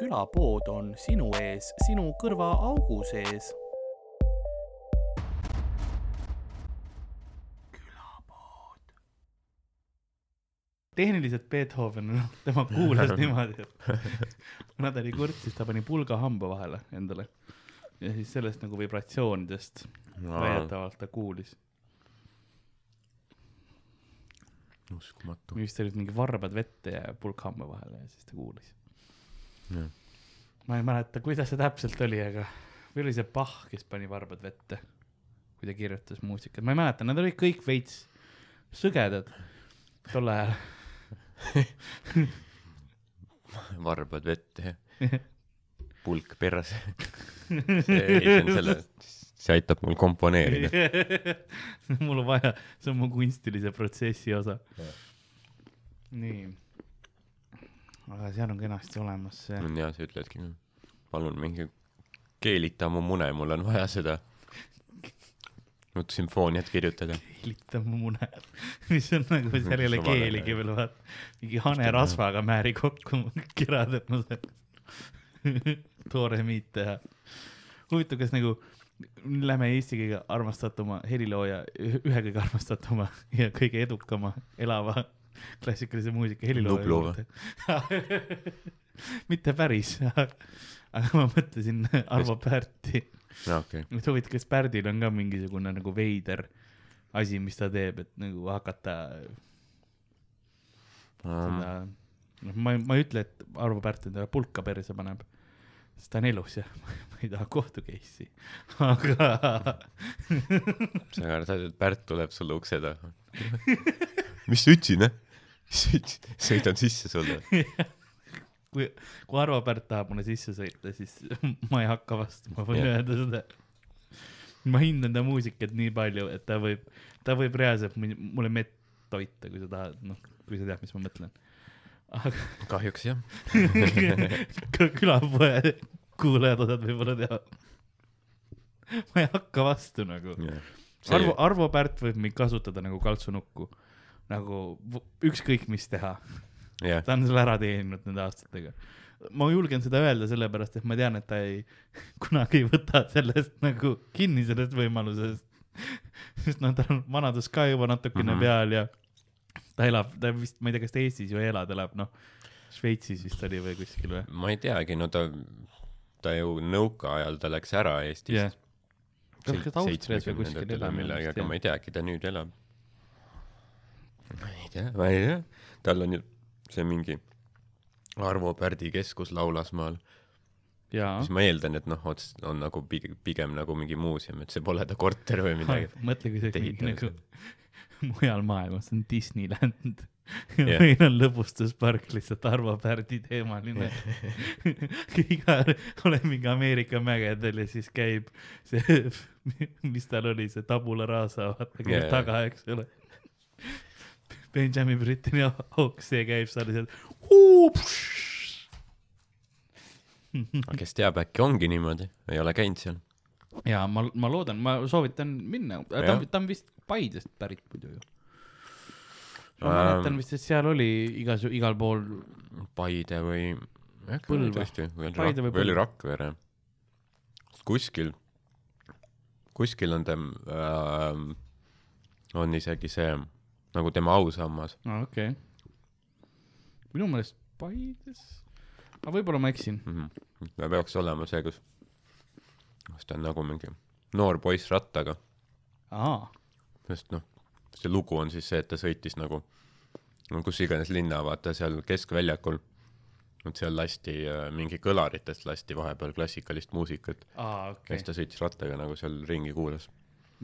külapood on sinu ees, sinu kõrvaaugu sees. külapood. tehniliselt Beethoven, noh, tema kuulas niimoodi, et kuna ta oli kurt, siis ta pani pulga hamba vahele endale ja siis sellest nagu vibratsioonidest väidetavalt ta kuulis. uskumatu. vist olid mingi varbad vette ja pulk hamba vahele ja siis ta kuulis. Ma ei mäleta, kuidas see täpselt oli, aga või oli see Bach, kes pani varbad vette, kui ta kirjutas muusikat, ma ei mäleta, nad olid kõik veits sõgedad tol ajal. varbad vette ja pulk perse. see on selle, see aitab mul komponeerida. mul on vaja, see on mu kunstilise protsessi osa. nii. Aga seal on kenasti olemas see. on hea, sa ütledki, palun mingi keelita mu mune, mul on vaja seda sümfooniat kirjutada. keelita mu mune, mis on nagu, seal ei ole keeligi veel, vaata. mingi hanerasvaga määri kokku kirad, et ma saan toore miit teha. huvitav, kas nagu lähme Eesti kõige armastatuma helilooja, ühe kõige armastatuma ja kõige edukama elava klassikalise muusika helilooja juurde. mitte päris, aga ma mõtlesin Arvo Pärti aa, okei. mis huvitav, kas Pärdil on ka mingisugune nagu veider asi, mis ta teeb, et nagu hakata seda, noh, ma ma ei ütle, et Arvo Pärt endale pulka perse paneb, sest ta on elus ja ma ei taha kohtu case'i, aga sa arvad, et Pärt tuleb sulle ukse taha? mis sa ütlesid, noh? mis sa ütlesid? sõidan sisse sulle. kui, kui Arvo Pärt tahab mulle sisse sõita, siis ma ei hakka vastu, ma võin Jah. öelda seda. ma hindan ta muusikat nii palju, et ta võib, ta võib reaalselt mu- mulle mett toita, kui sa tahad, noh, kui sa tead, mis ma mõtlen. Kahjuks jah. külapoe kuulajad osad võib-olla teavad. ma ei hakka vastu nagu. Arvo, Arvo Pärt võib mind kasutada nagu kaltsunukku, nagu ükskõik mis teha, jah, ta on selle ära teeninud nende aastatega. ma julgen seda öelda sellepärast, et ma tean, et ta ei, kunagi ei võta sellest nagu kinni sellest võimalusest. sest noh, tal on vanadus ka juba natukene mm. -hmm. peal ja ta elab, ta vist, ma ei tea, kas ta Eestis ju ei ela, ta elab noh, Šveitsis vist oli või kuskil või? ma ei teagi, no ta, ta ju nõukaajal ta läks ära Eestist kuskil seitsmekümnendatel või? millalgi, aga ma ei teagi, ta nüüd elab. ma ei tea, ma ei tea, tal on ju see mingi Arvo Pärdi keskus Laulasmaal, jaa siis. ma eeldan, et noh, ots-, on nagu pigem, pigem nagu mingi muuseum, et see pole ta korter või midagi. mõtle, kui see mingi nagu mujal maailmas on Disneyland ja Jah. meil on lõbustuspark lihtsalt Arvo Pärdi teemaline. iga, oled mingi Ameerika mägedel ja siis käib see, mis tal oli, see tabula rasa, vaata käib jaa. taga, eks ole. Benjamin Brittani auks, see käib seal lihtsalt. kes teab, äkki ongi niimoodi, ei ole käinud seal. Ja ma, ma loodan, ma soovitan minna, ta on, ta on vist Paidest pärit muidu ju. ma Ähm. mäletan vist, et seal oli igas, igal pool Paide või, Põlva. Paide või oli. Rakvere. kuskil, kuskil on tem- äh,, on isegi see nagu tema ausammas. aa, okei okay.. minu meelest Paides, aga võib-olla ma eksin. ta peaks olema see, kus, kus ta on nagu mingi noor poiss rattaga, sest noh, see lugu on siis see, et ta sõitis nagu no kus iganes linna, vaata seal keskväljakul. et seal lasti äh, mingi kõlaritest lasti vahepeal klassikalist muusikat aa, ja siis. ta sõitis rattaga nagu seal ringi kuulas.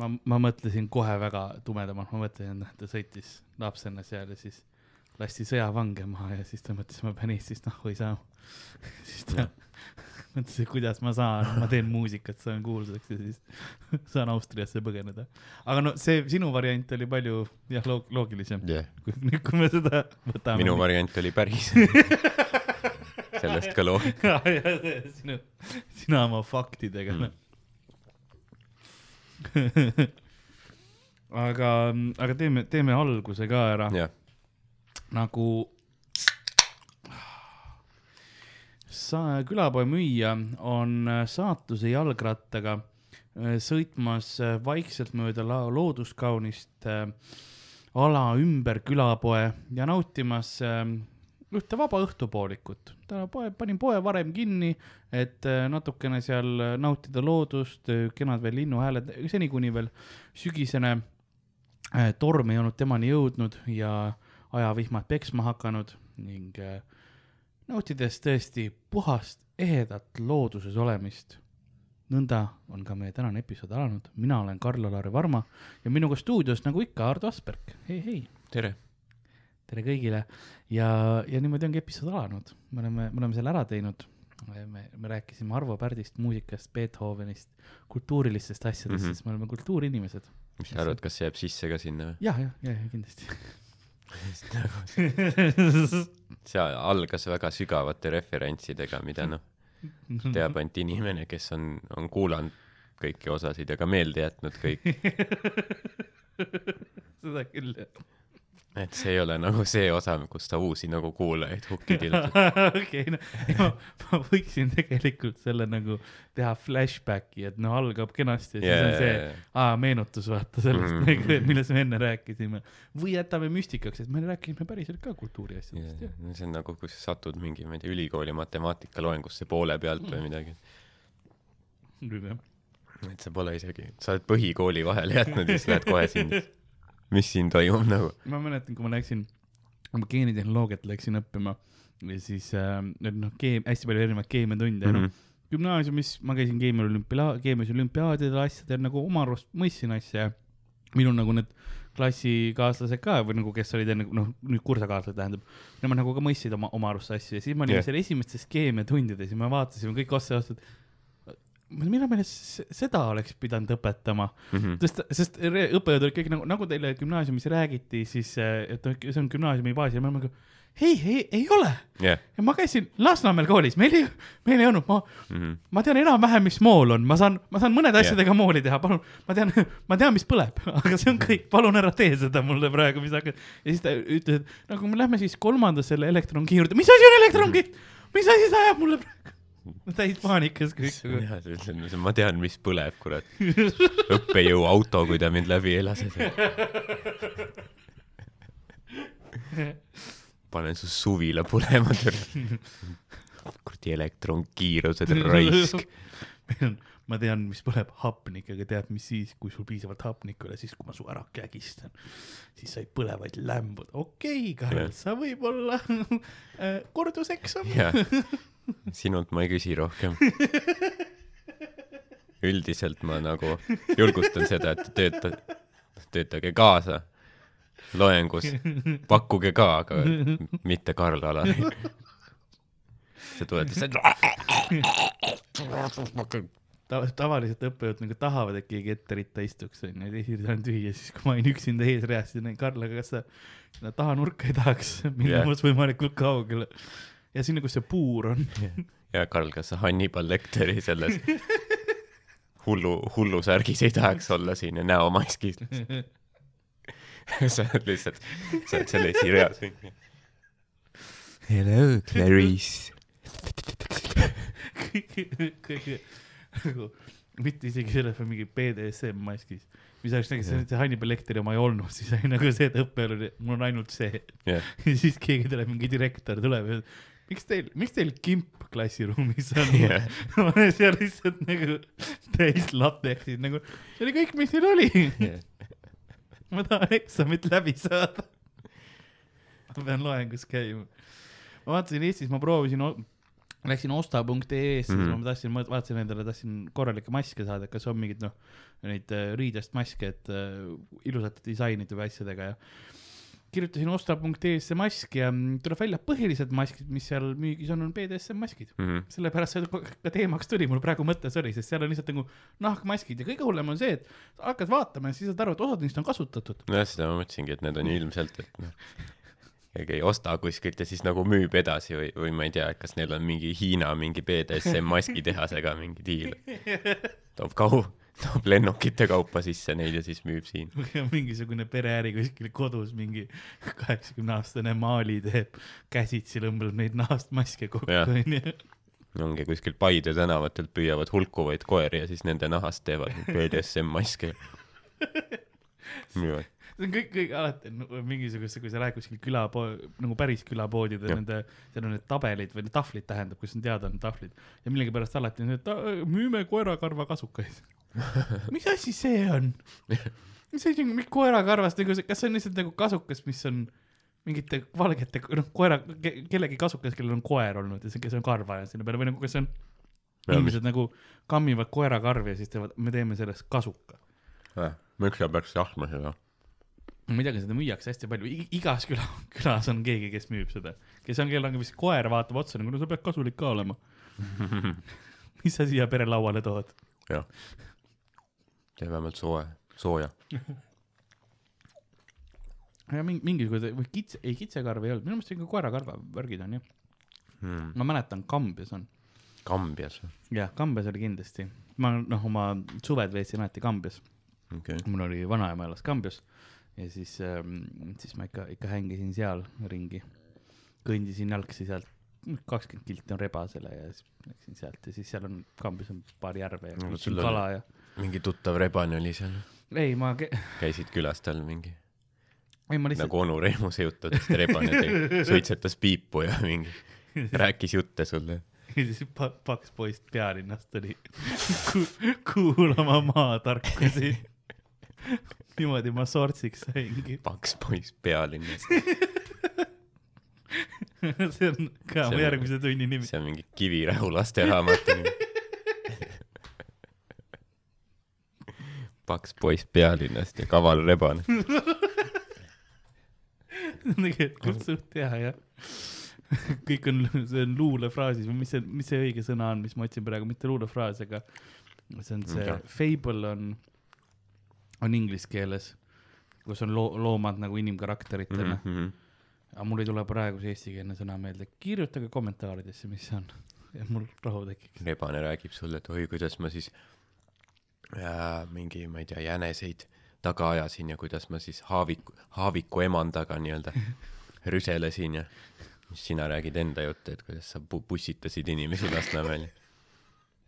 ma, ma mõtlesin kohe väga tumedamalt, ma mõtlesin, et ta sõitis lapsena seal ja siis lasti sõjavange maha ja siis ta mõtles, ma pean Eestist nahku ei saa. siis ta. mõtles, et kuidas ma saan, ma teen muusikat, saan kuulsaks ja siis saan Austriasse põgeneda. aga no see sinu variant oli palju jah, loog-, loogilisem, kui nüüd, kui me seda võtame. minu variant oli päris. sellest ka loo-. sinu, sina oma faktidega Mm. aga, aga teeme, teeme alguse ka ära jah, nagu. sa-, külapoe müüja on saatuse jalgrattaga äh, sõitmas äh, vaikselt mööda la- looduskaunist äh, ala ümber külapoe ja nautimas äh, ühte vaba õhtupoolikut. ta poe, panin poe varem kinni, et äh, natukene seal nautida loodust, kenad veel linnuhääled, seni kuni veel sügisene torm ei olnud temani jõudnud ja ajavihmad peksma hakanud ning äh, nautides tõesti puhast ehedat looduses olemist. nõnda on ka meie tänane episood alanud, mina olen Karl-Alari Varma ja minuga stuudios nagu ikka Ardo Asperg, hei, hei, tere. tere kõigile ja, ja niimoodi ongi episood alanud, me oleme, me oleme selle ära teinud. me, me rääkisime Arvo Pärdist, muusikast, Beethovenist, kultuurilistest asjadest mm. -hmm. sest me oleme kultuurinimesed. mis sa arvad, kas see jääb sisse ka sinna või? jah, jah, jah, jah, kindlasti. see algas väga sügavate referentsidega, mida noh, teab ainult inimene, kes on, on kuulanud kõiki osasid ja ka meelde jätnud kõik, seda küll, jah. Et see ei ole nagu see osa, kus ta uusi nagu kuulajaid hukki tiltab. okei, no ma, ma võiksin tegelikult selle nagu teha flashback'i, et noh, algab kenasti ja siis on see, aa, meenutus vaata sellest mm. -hmm. millest me enne rääkisime. või jätame müstikaks, et me rääkisime päriselt ka kultuuri asjadest yeah.. see on nagu, kui sa satud mingi, ma ei tea, ülikooli matemaatikaloengusse poole pealt või midagi. jah. et sa pole isegi, sa oled põhikooli vahele jätnud ja siis lähed kohe sinna. mis siin toimub nagu? ma mäletan, kui ma läksin, ma geenitehnoloogiat läksin õppima ja siis äh, noh, keem-, hästi palju erinevaid keemiatunde mm, -hmm. Noh, gümnaasiumis ma käisin keemia olümpia, keemias olümpiaadidel asjadel nagu oma arust mõistsin asja ja minul nagu need klassikaaslased ka või nagu, kes olid enne, noh, nüüd kursakaaslased tähendab, nemad nagu ka mõistsid oma, oma arust asju ja siis me olime yeah. seal esimestes keemiatundides ja me vaatasime kõik vaatasid, minu meelest se- seda oleks pidanud õpetama, Mhm. sest, sest re- õppejõud olid kõik nagu, nagu teile gümnaasiumis räägiti, siis, et noh, see on gümnaasiumi baas ja me oleme nagu, ei, ei, ei ole. ja ma käisin Lasnamäel koolis, meil ei, meil ei olnud, ma, Mhm. ma tean enam-vähem, mis mool on, ma saan, ma saan mõnede Jah. asjadega mooli teha, palun, ma tean, ma tean, mis põleb, aga see on kõik, palun ära tee seda mulle praegu, mis hakkad. ja siis ta ütles, et no kui me lähme siis kolmandasse selle elektronki juurde, mis asi on elektronkiht, mis asi see ajab mulle praegu? täis paanikas kõik. jah, sa ütled, ma tean, mis põleb, kurat. õppejõu auto, kui ta mind läbi elas. panen su suvila põlema, kuradi elektronkiirused, raisk. meil on, ma tean, mis põleb hapnik, aga tead, mis siis, kui sul piisavalt hapnikku ei ole, siis kui ma su ära kägistan, siis sa ei põle, vaid lämbud. okei okay,, Karl sa võib-olla äh, korduseksam. sinult ma ei küsi rohkem. üldiselt ma nagu julgustan seda, et tööta, töötage kaasa loengus, pakkuge ka, aga mitte Karl Alari. sa tuled lihtsalt. Ta, tavaliselt õppejõud nagu tahavad, et keegi ette ritta istuks, onju, ja eesriide on tühi ja siis, kui ma olin üksinda eesreas, siis näin Karl, aga kas sa sinna tahanurka ei tahaks minna yeah. võimalikult kaugele. ja sinna, kus see puur on. ja Karl, kas sa Hannibal Lecteri selles hullu, hullusärgis ei tahaks olla siin ja näomaskis? sa oled lihtsalt, sa oled seal esireas. Hello, Clarice. kõige, kõige nagu mitte isegi selles või mingi BDSM maskis, mis oleks nagu see, see Hannibal Lecteri oma ei olnud, siis oli nagu see, et õppejal oli, mul on ainult see. jah, ja siis keegi tuleb, mingi direktor tuleb ja miks teil, miks teil kimp klassiruumis on ma olen seal lihtsalt nagu täis lateksid nagu, see oli kõik, mis teil oli. ma tahan eksamit läbi saada. ma pean loengus käima. ma vaatasin Eestis, ma proovisin, läksin osta.ee-sse mm, -hmm. siis ma tahtsin, ma vaatasin endale, tahtsin korralikke maske saada, kas on mingid noh, neid äh, riidest maske, et äh, ilusate disainide või asjadega ja kirjutasin osta.ee-sse mask ja mm, tuleb välja, põhilised maskid, mis seal müügis on, on BDSM maskid. Mhm. sellepärast see ka teemaks tuli, mul praegu mõttes oli, sest seal on lihtsalt nagu nahkmaskid ja kõige hullem on see, et hakkad vaatama ja siis saad aru, et osad neist on kasutatud. nojah, seda ma mõtlesingi, et need on ilmselt, et noh, ei osta kuskilt ja siis nagu müüb edasi või, või ma ei tea, kas neil on mingi Hiina mingi BDSM maskitehasega mingi diil. toob kau-, toob lennukite kaupa sisse neid ja siis müüb siin. mingisugune pereäri kuskil kodus, mingi kaheksakümne aastane Maali teeb, käsitsi lõmbab neid nahast maske kokku, onju. ongi kuskil Paide tänavatelt püüavad hulkuvaid koeri ja siis nende nahast teevad BDSM maske. müüvad. See on kõik, kõik alati on mingisuguse, kui sa lähed kuskil külapoe, nagu päris külapoodide, nende, seal on need tabelid või need tahvlid tähendab, kus on teada need tahvlid ja millegipärast alati on see, et "Aa, müüme koerakarva kasukaid. mis asi see on? mis asi on, koerakarvast nagu kas see on lihtsalt nagu kasukas, mis on mingite valgete, noh, koera ke,, kellegi kasukas, kellel on koer olnud ja see, kes on karva ja selle peale või nagu, kas see on inimesed nagu kammivad koerakarvi ja siis teevad, me teeme sellest kasuka. miks sa peaks tahtma seda? Ma ei tea, seda müüakse hästi palju, igas küla, külas on keegi, kes müüb seda, kes on, kellel on vist koer, vaatab otsa nagu no sa pead kasulik ka olema. mis sa siia perelauale tood? jah. tee vähemalt soe, sooja. ja mingi, mingisugune või kitse, ei kitsekarv ei olnud, minu meelest ikka koerakarva värgid on jah, Hmm. ma mäletan, Kambjas on. Kambjas, jah, Kambjas oli kindlasti, ma noh, oma suved veetsin alati Kambjas, okei. mul oli vanaema elas Kambjas ja siis ähm,, siis ma ikka, ikka hängisin seal ringi. kõndisin jalgsi sealt, kakskümmend kilti on Rebasele ja siis läksin sealt ja siis seal on, Kambjas on paar järve ja No kala ja. mingi tuttav rebane oli seal, ei, ma, käisid külas tal mingi, ei ma lihtsalt nagu onu Reimo sejutades rebane tegi, suitsetas piipu ja mingi rääkis jutte sulle. ja siis pa, paks poiss pealinnast tuli ku, kuulama maatarkusi. niimoodi ma sortsiks saingi. paks poiss pealinnas, see on ka mu järgmise tunni nimi. see on mingi Kivirähu lasteraamat. paks poiss pealinnast ja kaval rebane. tegelikult suht hea jah. kõik on, see on luulefraasis või mis see, mis see õige sõna on, mis ma otsin praegu, mitte luulefraas, aga see on see fable on, on inglise keeles, kus on loo-, loomad nagu inimkarakteritena mm. -hmm. aga mul ei tule praegu see eestikeelne sõna meelde, kirjutage kommentaaridesse, mis see on ja mul rahu tekiks. rebane räägib sulle, et oi, kuidas ma siis äh, mingi, ma ei tea, jäneseid taga ajasin ja kuidas ma siis haaviku, haaviku emandaga nii-öelda rüselesin ja siis sina räägid enda juttu, et kuidas sa pu- pussitasid inimesi Lasnamäel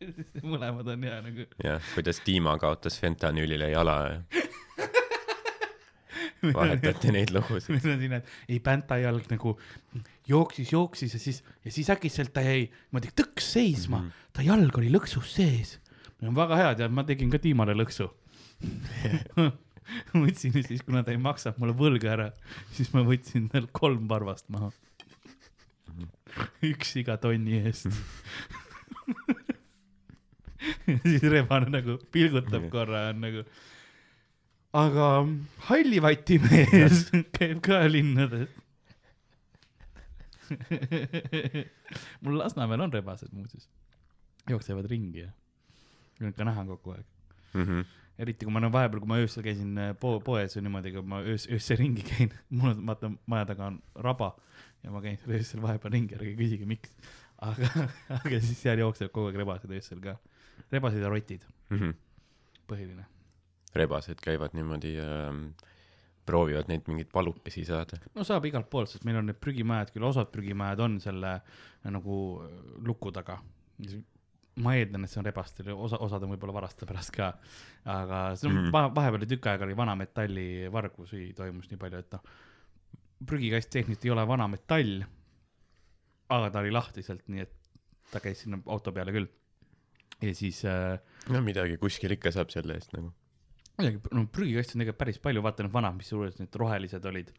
mõlemad on hea nagu. ja kuidas Dima kaotas fentanüülile jala ja vahetate neid lugusid. meil on siin, et ei Pänta jalg nagu jooksis, jooksis ja siis, ja siis äkitselt ta jäi niimoodi tõks seisma mm, -hmm. ta jalg oli lõksus sees. On väga head ja ma tegin ka Tiimale lõksu. võtsin ja siis, kuna ta ei maksanud mulle võlga ära, siis ma võtsin tal kolm varvast maha. üks iga tonni eest. Siis rebane nagu pilgutab korra, on nagu. aga hallivati mees käib ka linnades. mul Lasnamäel on rebased muuseas, jooksevad ringi ja neid ka näha kogu aeg. Mhm. eriti kui ma no vahepeal, kui ma öösel käisin äh, po poes või niimoodi, kui ma öös, öösel ringi käin, mul on, vaata maja taga on raba ja ma käin seal öösel vahepeal ringi, ärge küsige, miks. aga, aga siis seal jooksevad kogu aeg rebased öösel ka. Rebased ja rotid, Mhm. põhiline. rebased käivad niimoodi ähm,, proovivad neid mingeid palukesi saada. no saab igalt poolt, sest meil on need prügimajad, küll osad prügimajad on selle äh, nagu äh, luku taga. ma eeldan, et see on rebastel, osa, osad on võib-olla varaste pärast ka. aga see on mm. -hmm. vahepeal oli tükk aega oli vanametalli vargusi toimus nii palju, et noh, prügikast tehniliselt ei ole vanametall, aga ta oli lahti sealt, nii et ta käis sinna auto peale küll. Ja siis äh, no midagi kuskil ikka saab selle eest nagu. muidugi, no prügikaste on tegelikult päris palju, vaata need vanad, mis suured need rohelised olid.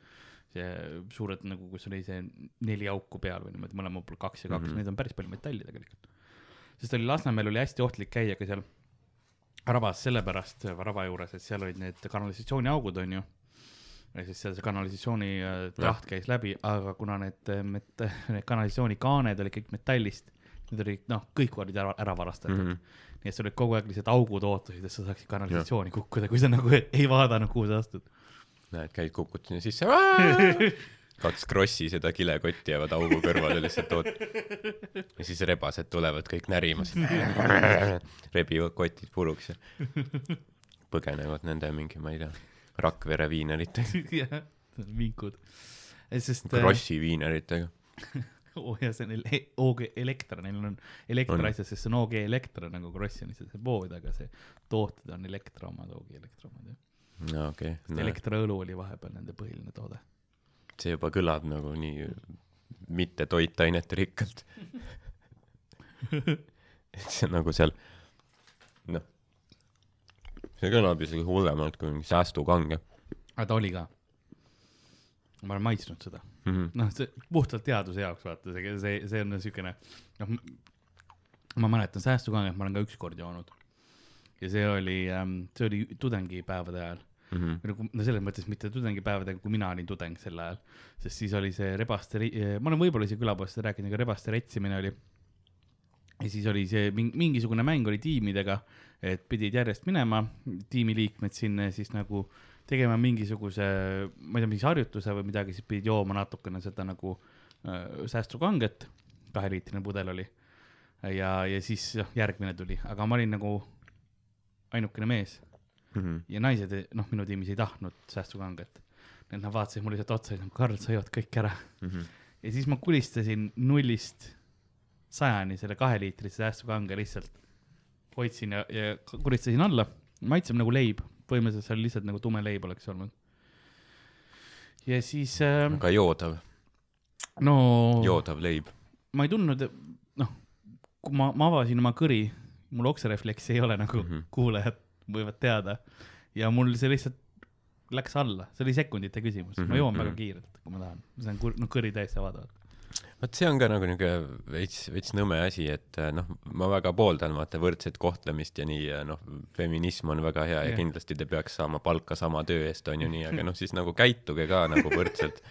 see suured nagu, kus oli see neli auku peal või niimoodi mõlemal pool kaks ja kaks mm. -hmm. neid on päris palju metalli tegelikult. sest oli Lasnamäel oli hästi ohtlik käia ka seal rabas sellepärast, raba juures, et seal olid need kanalisatsiooniaugud, onju. ja siis seal see kanalisatsiooni äh, traht käis läbi, aga kuna need, met-, need kanalisatsioonikaaned olid kõik metallist, need olid noh, kõik olid ära, ära varastatud mm. -hmm nii et sul olid kogu aeg lihtsalt augud ootasid, et sa saaksid kanalisatsiooni kukkuda, kui sa nagu ei vaadanud, kuhu sa astud. näed, käid, kukud sinna sisse. kaks krossi seda kilekotti jäävad augu kõrvale lihtsalt oot-. ja siis rebased tulevad kõik närimas. rebivad kotid puruks ja põgenevad nende mingi, ma ei tea, Rakvere viineritega, jah, vinkud. sest Krossi viineritega. Oo ja see on ele- OG Elektra, neil on Elektra asjas, sest see on OG Elektra nagu Krossionis see pood, aga see tooted on Elektra omad, OG Elektra omad jah. no okei okay., Elektra õlu oli vahepeal nende põhiline toode. see juba kõlab nagu nii mitte toitainete rikkalt. et see on nagu seal, noh, see kõlab isegi hullemalt kui mingi säästukange aga ta oli ka. Ma olen maitsnud seda, mm. -hmm. noh, see puhtalt teaduse jaoks vaata, see, see, see on siukene, noh, ma mäletan säästukanget ma olen ka ükskord joonud. ja see oli, see oli tudengipäevade ajal Mm -hmm. no selles mõttes mitte tudengipäevadega, kui mina olin tudeng sel ajal, sest siis oli see rebaste, ma olen võib-olla isegi külapoest rääkinud, aga rebaste retsimine oli. ja siis oli see mingi, mingisugune mäng oli tiimidega, et pidid järjest minema, tiimiliikmed sinna ja siis nagu tegema mingisuguse, ma ei tea, mingi harjutuse või midagi, siis pidid jooma natukene seda nagu äh, säästukanget, kaheliitrine pudel oli. ja, ja siis noh, järgmine tuli, aga ma olin nagu ainukene mees Mm -hmm. ja naised, noh, minu tiimis ei tahtnud säästukanget. et nad vaatasid mulle lihtsalt otsa ütlesid, Karl, sa jood kõik ära. Mm -hmm. ja siis ma kulistasin nullist sajani selle kaheliitrise säästukange lihtsalt. hoidsin ja, ja kuristasin alla, maitseb nagu leib, põhimõtteliselt see oli lihtsalt nagu tume leib oleks olnud. ja siis äh,, aga joodav, no joodav leib. ma ei tundnud, noh, kui ma, ma avasin oma kõri, mul okserefleksi ei ole nagu mm Mhm. -hmm. kuulajad võivad teada ja mul see lihtsalt läks alla, see oli sekundite küsimus mm, -hmm. ma joon Mhm, väga mhm. kiirelt, kui ma tahan, ma saan kur-, no kõri täiesti avada. Vot see on ka nagu niuke veits, veits nõme asi, et äh, noh, ma väga pooldan vaata võrdset kohtlemist ja nii ja noh, feminism on väga hea ja Jah. kindlasti te peaks saama palka sama töö eest, on ju nii, aga noh, siis nagu käituge ka nagu võrdselt.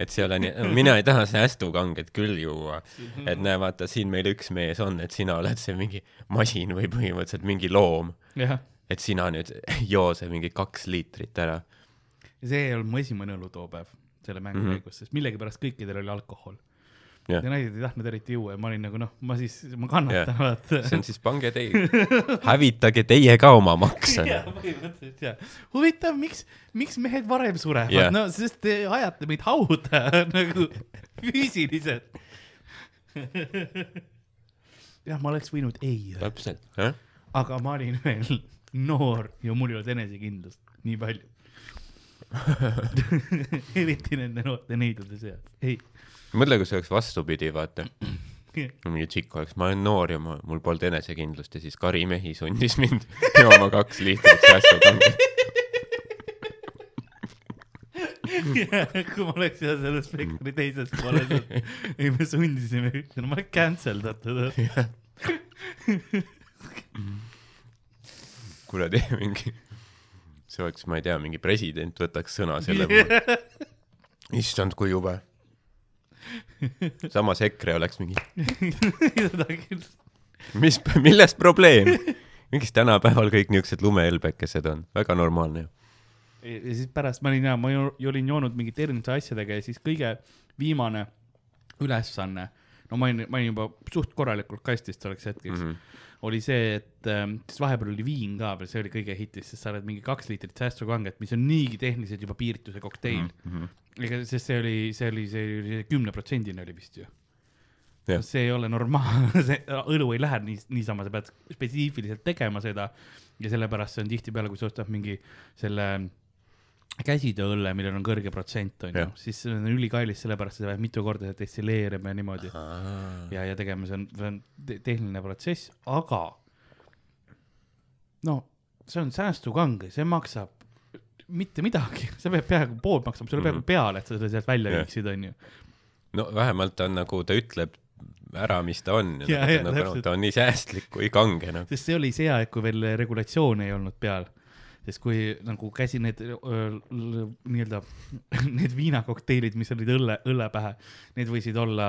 et seal on, mina ei taha säästukanget küll juua, et näe, vaata siin meil üks mees on, et sina oled see mingi masin või põhimõtteliselt mingi loom, et sina nüüd joo see mingi kaks liitrit ära. ja see ei olnud mu esimene õlutoopäev selle mängu mm. -hmm. käigus, sest millegipärast kõikidel oli alkohol. Jah. ja naised ei tahtnud eriti juua ja ma olin nagu noh, ma siis, ma kannatan, vaata. see on siis, pange teie, hävitage teie ka oma makse. jaa, põhimõtteliselt jaa. huvitav, miks, miks mehed varem surevad yeah., no sest te ajate meid hauda nagu füüsiliselt. jah, ma oleks võinud ei öelda, täpselt, jah. aga ma olin veel noor ja mul ei olnud enesekindlust nii palju. eriti nende noorte neidude seas, ei. mõtle, kui see oleks vastupidi, vaata. mingi tšikk oleks, ma olen noor ja ma, mul polnud enesekindlust ja siis karimehi sundis mind jooma kaks liitrit säästukanget. kui ma oleks seal selle spektri teises pooles, ei me sundisime no ma olen cancel datud. kuradi mingi, see oleks, ma ei tea, mingi president võtaks sõna selle puhul. issand, kui jube. samas EKRE oleks mingi, mis, milles probleem? miks tänapäeval kõik niisugused lumehelbekesed on, väga normaalne ju. ja siis pärast ma olin ja ma olin joonud mingite erinevate asjadega ja siis kõige viimane ülesanne, no ma olin, ma olin juba suht korralikult kastis selleks hetkeks mm. -hmm. oli see, et ähm, siis vahepeal oli viin ka veel, see oli kõige hitis, sest sa oled mingi kaks liitrit säästukanget, mis on niigi tehniliselt juba piirituse kokteil mm. -hmm. ega, sest see oli, see oli, see oli kümneprotsendine oli vist ju. Jah. see ei ole normaalne, see õlu ei lähe nii, niisama, sa pead spetsiifiliselt tegema seda ja sellepärast see on tihtipeale, kui sa ostad mingi selle käsitööõlle, millel on kõrge protsent, onju siis see on ülikallis, sellepärast sa pead mitu korda seda destilleerima ja niimoodi ja, ja tegema, see on, see on te- tehniline protsess, aga no see on säästukange, see maksab mitte midagi, see peab peaaegu pool maksab sulle peaaegu Mhm. peale, et sa selle sealt välja viiksid, onju. no vähemalt on nagu, ta ütleb ära, mis ta on. Nagu, täpselt. ta on nii säästlik kui kange, noh. sest see oli see aeg, kui veel regulatsioone ei olnud peal. Sest kui nagu käsi need nii-öelda need viinakokteilid, mis olid õlle, õlle pähe, need võisid olla,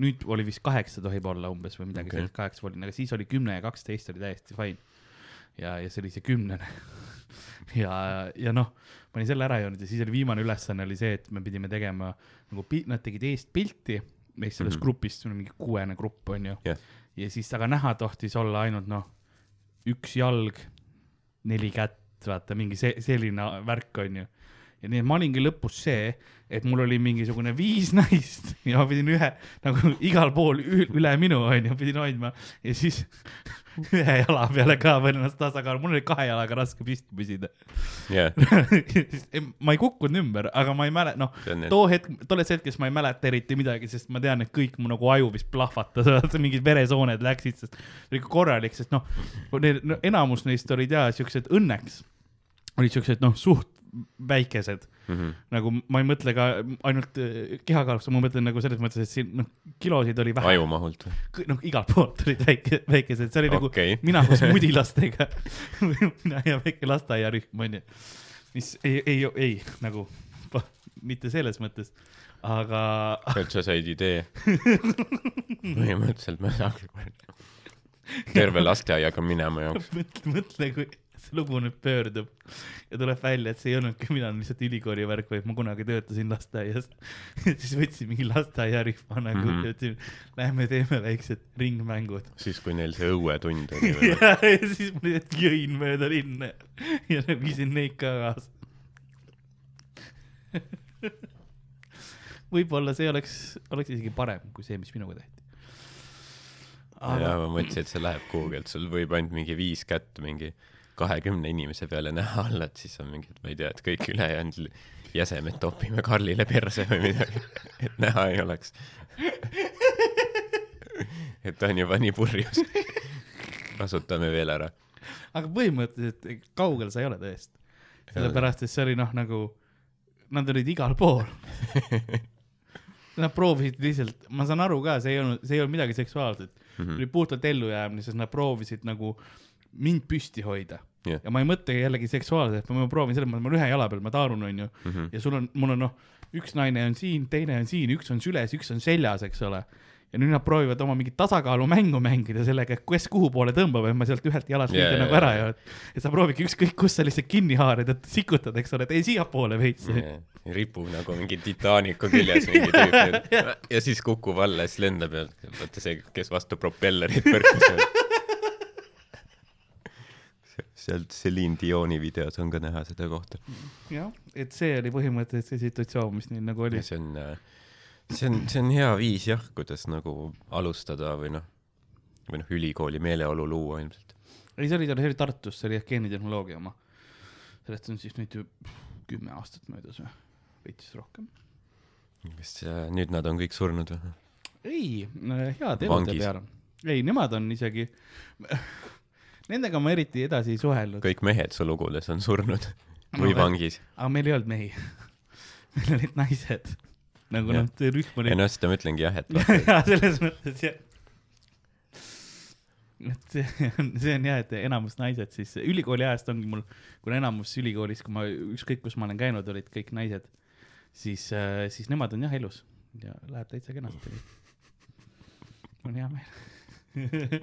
nüüd oli vist kaheksa tohib olla umbes või midagi okay. sellist, kaheksa oli, aga siis oli kümme ja kaksteist oli täiesti fine. ja, ja see oli see kümnene. ja, ja noh, ma olin selle ära joonud ja siis oli viimane ülesanne oli see, et me pidime tegema nagu nad tegid eest pilti meist sellest mm. -hmm. grupist, mingi kuuene grupp onju Jah. ja siis aga näha tohtis olla ainult noh, üks jalg, neli kätt, vaata mingi see, selline värk onju. Ja nii et ma olingi lõpus see, et mul oli mingisugune viis naist ja ma pidin ühe nagu igal pool üle minu onju pidin hoidma. Ja siis ühe jala peale ka veel ennast tasakaalu, mul oli kahe jalaga raske püsti püsida. jah, ma ei kukkunud ümber, aga ma ei mäleta, noh, too hetk, tolles hetkes ma ei mäleta eriti midagi, sest ma tean, et kõik mu nagu aju vist plahvatas, mingid veresooned läksid, sest oli korralik, sest noh, enamus neist olid ja siuksed õnneks. Olid siuksed noh, suht väikesed mm. -hmm. nagu ma ei mõtle ka ainult äh, kehakaalust, ma mõtlen nagu selles mõttes, et siin noh, kilosid oli vähe, ajumahult või? noh igalt poolt olid väike, väikesed, see oli nagu okei, mina koos mudilastega, mina ja väike lasteaiarühm onju, mis ei, ei, ei nagu mitte selles mõttes, aga et sa said idee. põhimõtteliselt me saaks terve lasteaiaga minema jooksma. mõtle, mõtle, kui lugu nüüd pöördub ja tuleb välja, et see ei olnudki mina lihtsalt ülikooli värk, vaid ma kunagi töötasin lasteaias. siis võtsin mingi lasteaiarühma nagu mm. -hmm. ja ütlesin, lähme teeme väiksed ringmängud. siis, kui neil see õuetund oli veel. ja, ja siis ma lihtsalt jõin mööda linna ja viisin neid ka kaasa. võib-olla see oleks, oleks isegi parem kui see, mis minuga tehti. ja aga ma mõtlesin, et see läheb kuhugi, et sul võib ainult mingi viis kätt mingi kahekümne inimese peale näha olla, et siis on mingi, et ma ei tea, et kõik ülejäänud jäsemed topime Karlile perse või midagi, et näha ei oleks. et ta on juba nii purjus. kasutame veel ära. aga põhimõtteliselt kaugel sa ei ole tõesti. sellepärast, et see oli noh, nagu nad olid igal pool. Nad proovisid lihtsalt, ma saan aru ka, see ei olnud, see ei olnud midagi seksuaalset mm. -hmm. oli puhtalt ellujäämine, sest nad proovisid nagu mind püsti hoida Jah. ja ma ei mõtle jällegi seksuaalselt, ma proovin selles mõttes, ma olen ühe jala peal, ma taarun, onju, Mhm. ja sul on, mul on noh, üks naine on siin, teine on siin, üks on süles, üks on seljas, eks ole. ja nüüd nad proovivad oma mingit tasakaalumängu mängida sellega, et kes kuhu poole tõmbab, et ma sealt ühelt jalast Jaa, yeah, jaa, nagu ära ei ole. et sa proovidki ükskõik kus sa lihtsalt kinni haarad, et sikutad, eks ole, et ei siiapoole veits. ripub nagu mingi Titanicu küljes mingi tüüp ja siis kukub alla ja siis lendab ja vaata see, kes vastu propellerit põrkas. sealt Celine Dioni videos on ka näha seda kohta. jah, et see oli põhimõtteliselt see situatsioon, mis neil nagu oli see on, see on, see on hea viis jah, kuidas nagu alustada või noh, või noh, ülikooli meeleolu luua ilmselt. ei, see oli, see oli Tartus, see oli jah geenitehnoloogia oma. sellest on siis nüüd ju kümme aastat möödas või, veits rohkem. kas äh, nüüd nad on kõik surnud või? ei, head elude peale. ei, nemad on isegi, nendega ma eriti edasi ei suhelnud, kõik mehed su lugudes on surnud või vangis. aga meil ei olnud mehi. meil olid naised. nagu noh, see rühm oli ei. noh, seda ma ütlengi jah, et jaa, selles mõttes jah. et see on, see on jah, et enamus naised siis, ülikooli ajast ongi mul, kuna enamus ülikoolis, kui ma ükskõik kus ma olen käinud, olid kõik naised, siis, siis nemad on jah elus ja läheb täitsa kenasti. on hea meel.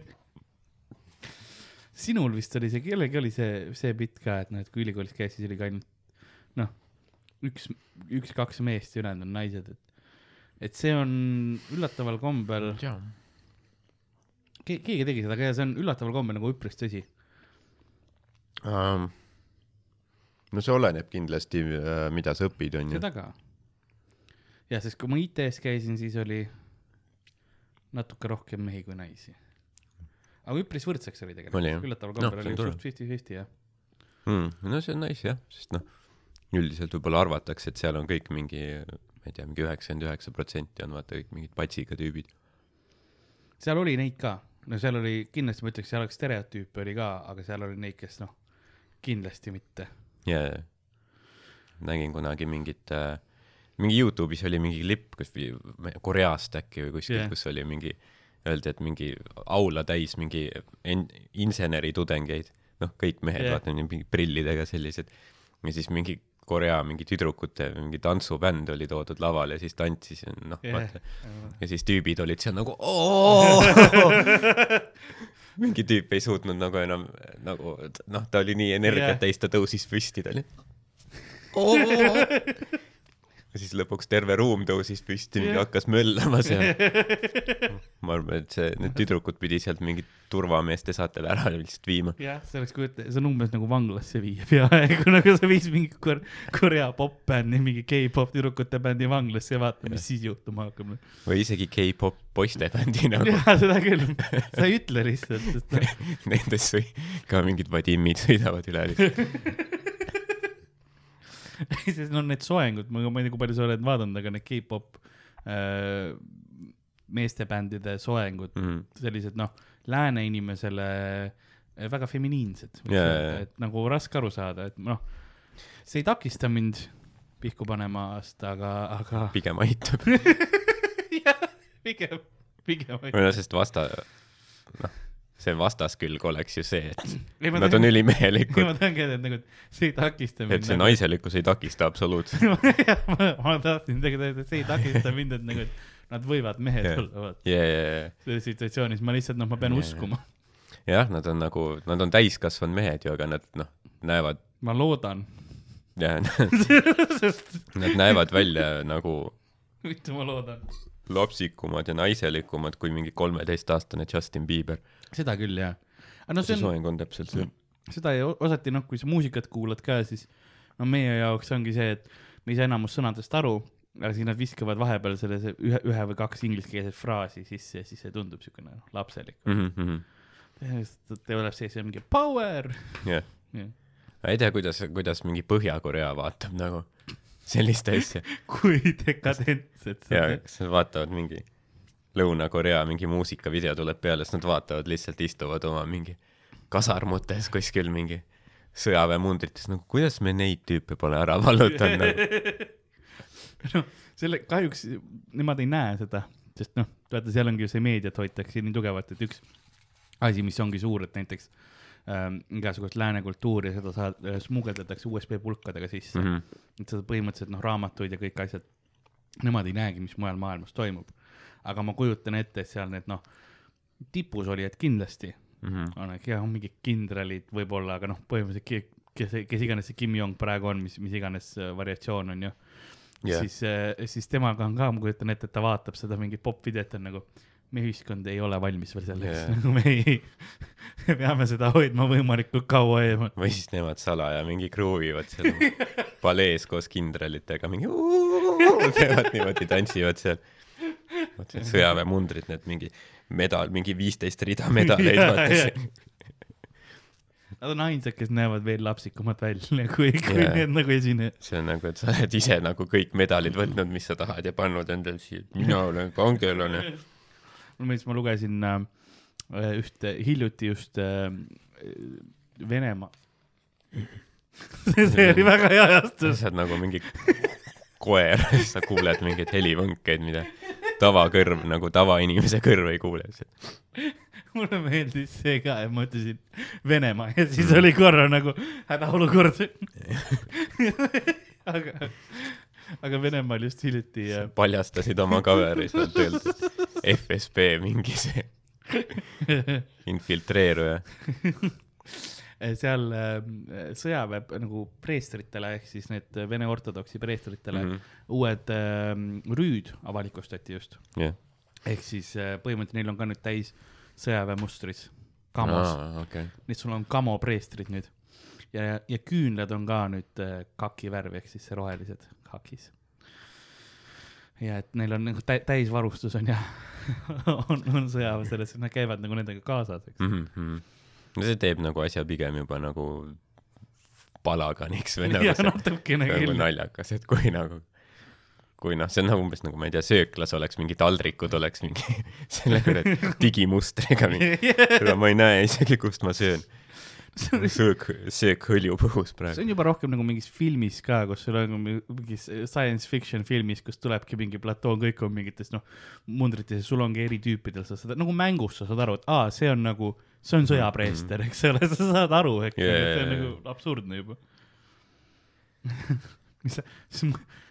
Sinul vist oli see, kellelgi oli see, see bitt ka, et noh, et kui ülikoolis käis, siis oli ka ainult noh, üks, üks-kaks meest ja ülejäänud on naised, et, et see on üllataval kombel, jaa keegi tegi seda, aga ja see on üllataval kombel nagu üpris tõsi. um,. no see oleneb kindlasti, mida sa õpid, onju. seda ka. ja sest kui ma IT-s käisin, siis oli natuke rohkem mehi kui naisi. Aga üpris võrdseks oli tegelikult üllataval Noh, kombel on oli tore. suht fifty-fifty jah. Mm, no see on nice jah, sest noh, üldiselt võib-olla arvatakse, et seal on kõik mingi, ma ei tea, mingi üheksakümmend üheksa protsenti on vaata kõik mingid patsiga tüübid. seal oli neid ka, no seal oli kindlasti ma ütleks, seal oleks stereotüüpe oli ka, aga seal oli neid, kes noh, kindlasti mitte. ja, ja nägin kunagi mingit äh,, mingi Youtube'is oli mingi klipp, kus Koreast äkki või kuskilt yeah., kus oli mingi, öeldi, et mingi aula täis mingi en-, inseneritudengeid, noh, kõik mehed yeah. vaata mingi prillidega sellised ja siis mingi Korea mingi tüdrukute mingi tantsubänd oli toodud lavale ja siis tantsis noh yeah., vaata ja siis tüübid olid seal nagu oo mingi tüüp ei suutnud nagu enam nagu noh, ta oli nii energiat yeah. täis, ta tõusis püsti, ta oli oo ja siis lõpuks terve ruum tõusis püsti, Jah. hakkas möllama seal. ma arvan, et see, need tüdrukud pidi sealt mingit turvameeste saatel ära lihtsalt viima. jah, see oleks kujuta, see on umbes nagu vanglasse viia peaaegu nagu sa viis mingi kor-, Korea popbändi, mingi K-pop tüdrukute bändi vanglasse ja vaata, mis siis juhtuma hakkab. või isegi K-pop poistebändi nagu. jaa, seda küll, sa ei ütle lihtsalt, sest Nendes või ka mingid vadimmid sõidavad üle lihtsalt. sest no need soengud, ma ei tea, kui palju sa oled vaadanud, aga need K-pop äh, meestebändide soengud, Mhm. sellised noh, lääne inimesele äh, väga feminiinsed jaa, jaa. et nagu raske aru saada, et noh, see ei takista mind pihku panemast, aga, aga pigem aitab. jah, pigem, pigem. või noh, sest vasta, noh, see vastaskülg oleks ju see, et ma nad on tahan, ülimehelikud tahangi öelda, et nagu see ei takista mind. et see naiselikkus ei takista absoluutselt. ma, ma tahtsin tegelikult öelda, et see ei takista mind, et nagu, et nad võivad mehed Jah. olla, vaata, ja, ja, ja, selles situatsioonis ma lihtsalt, noh, ma pean jaa. uskuma, jah, nad on nagu, nad on täiskasvanud mehed ju, aga nad noh, näevad ma loodan, ja sest, nad näevad välja nagu mitte ma loodan. lapsikumad ja naiselikumad kui mingi kolmeteistaastane Justin Bieber. Seda küll, jah. aga no see see on, soeng on täpselt see. seda ei osati, noh, kui sa muusikat kuulad ka, siis no meie jaoks ongi see, et me ei saa enamus sõnadest aru, aga siis nad viskavad vahepeal selle see ühe, ühe või kaks ingliskeelset fraasi sisse ja siis see tundub siukene noh, lapselik. Mhm, tuleb sees ja mingi power. jah, jah. ma ei tea, kuidas, kuidas mingi Põhja-Korea vaatab nagu sellist asja kui dekadentsed ja sa kas nad vaatavad mingi Lõuna-Korea mingi muusikavideo tuleb peale, siis nad vaatavad lihtsalt istuvad oma mingi kasarmutes kuskil mingi sõjaväemundrites, nagu kuidas me neid tüüpe pole ära vallutanud nagu. noh, selle kahjuks nemad ei näe seda, sest noh, vaata, seal ongi ju see meediat hoitakse nii tugevalt, et üks asi, mis ongi suur, et näiteks ähm, igasugust lääne kultuuri seda saad- äh, smugeldatakse USB pulkadega sisse mm. -hmm. et seda põhimõtteliselt noh, raamatuid ja kõik asjad, nemad ei näegi, mis mujal maailmas toimub. Aga ma kujutan ette, et seal need noh, tipus olijad kindlasti Mhm. on, jah, mingid kindralid võib-olla, aga noh, põhimõtteliselt ke- kes, kes iganes see Kim Jong praegu on, mis, mis iganes äh, variatsioon on ju Jah. siis, siis temaga on ka, ma kujutan ette, et ta vaatab seda mingit popvideot, on nagu, meie ühiskond ei ole valmis veel selleks yeah. nagu me ei, me peame seda hoidma võimalikult kaua eemal. või siis nemad salaja mingi kruuvivad seal palees koos kindralitega mingi teevad niimoodi, tantsivad seal. Need sõjaväemundrid, need mingi medal, mingi viisteist rida medaleid, Jaa, vaata jaa. see. Nad on ainsad, kes näevad veel lapsikumad välja kui, kui Jaa. need nagu esinejad. see on nagu, et sa oled ise nagu kõik medalid võtnud, mis sa tahad ja pannud endale siia, mina olen kangelane. mulle meeldis, ma lugesin äh, ühte, hiljuti just äh, Venemaa. see oli väga hea sa ajastus. oled nagu mingi koer, sa kuuled mingeid helivõnkeid, mida tavakõrv nagu tavainimese kõrv ei kuule. mulle meeldis see ka, et ma ütlesin Venemaa ja siis oli korra nagu hädaolukord. aga, aga Venemaal just hiljuti äh, paljastasid oma cover'i sealt öeldi, FSB mingi see infiltreeruja. Seal äh, sõjaväe nagu preestritele ehk siis need Vene ortodoksi preestritele mm. -hmm. uued äh, rüüd avalikustati just. jah. ehk siis põhimõtteliselt neil on ka nüüd täis sõjaväemustris, kamos, okei. nii et sul on kamo preestrid nüüd. ja, ja küünlad on ka nüüd kaki värvi ehk siis rohelised kakis. ja et neil on nagu tä- täisvarustus on ja on, on sõjaväe selles, nad käivad nagu nendega kaasas, eks. Mhm, no see teeb nagu asja pigem juba nagu palaganiks või nagu see natukene nagu küll. naljakas, et kui nagu, kui noh, see on nagu umbes nagu ma ei tea, sööklas oleks mingi taldrikud oleks mingi selle kuradi digimustriga mingi, seda ma ei näe isegi, kust ma söön. söök, söök hõljub õhus see praegu. on juba rohkem nagu mingis filmis ka, kus sul on mingis science fiction filmis, kus tulebki mingi platoon, kõik on mingites noh, mundrites ja sul ongi eri tüüpidel, sa saad nagu mängus sa saad aru, et aa, see on nagu, see on sõjapreester, eks ole, sa saad aru, eks Jaa, ole, see on nagu absurdne juba. mis sa,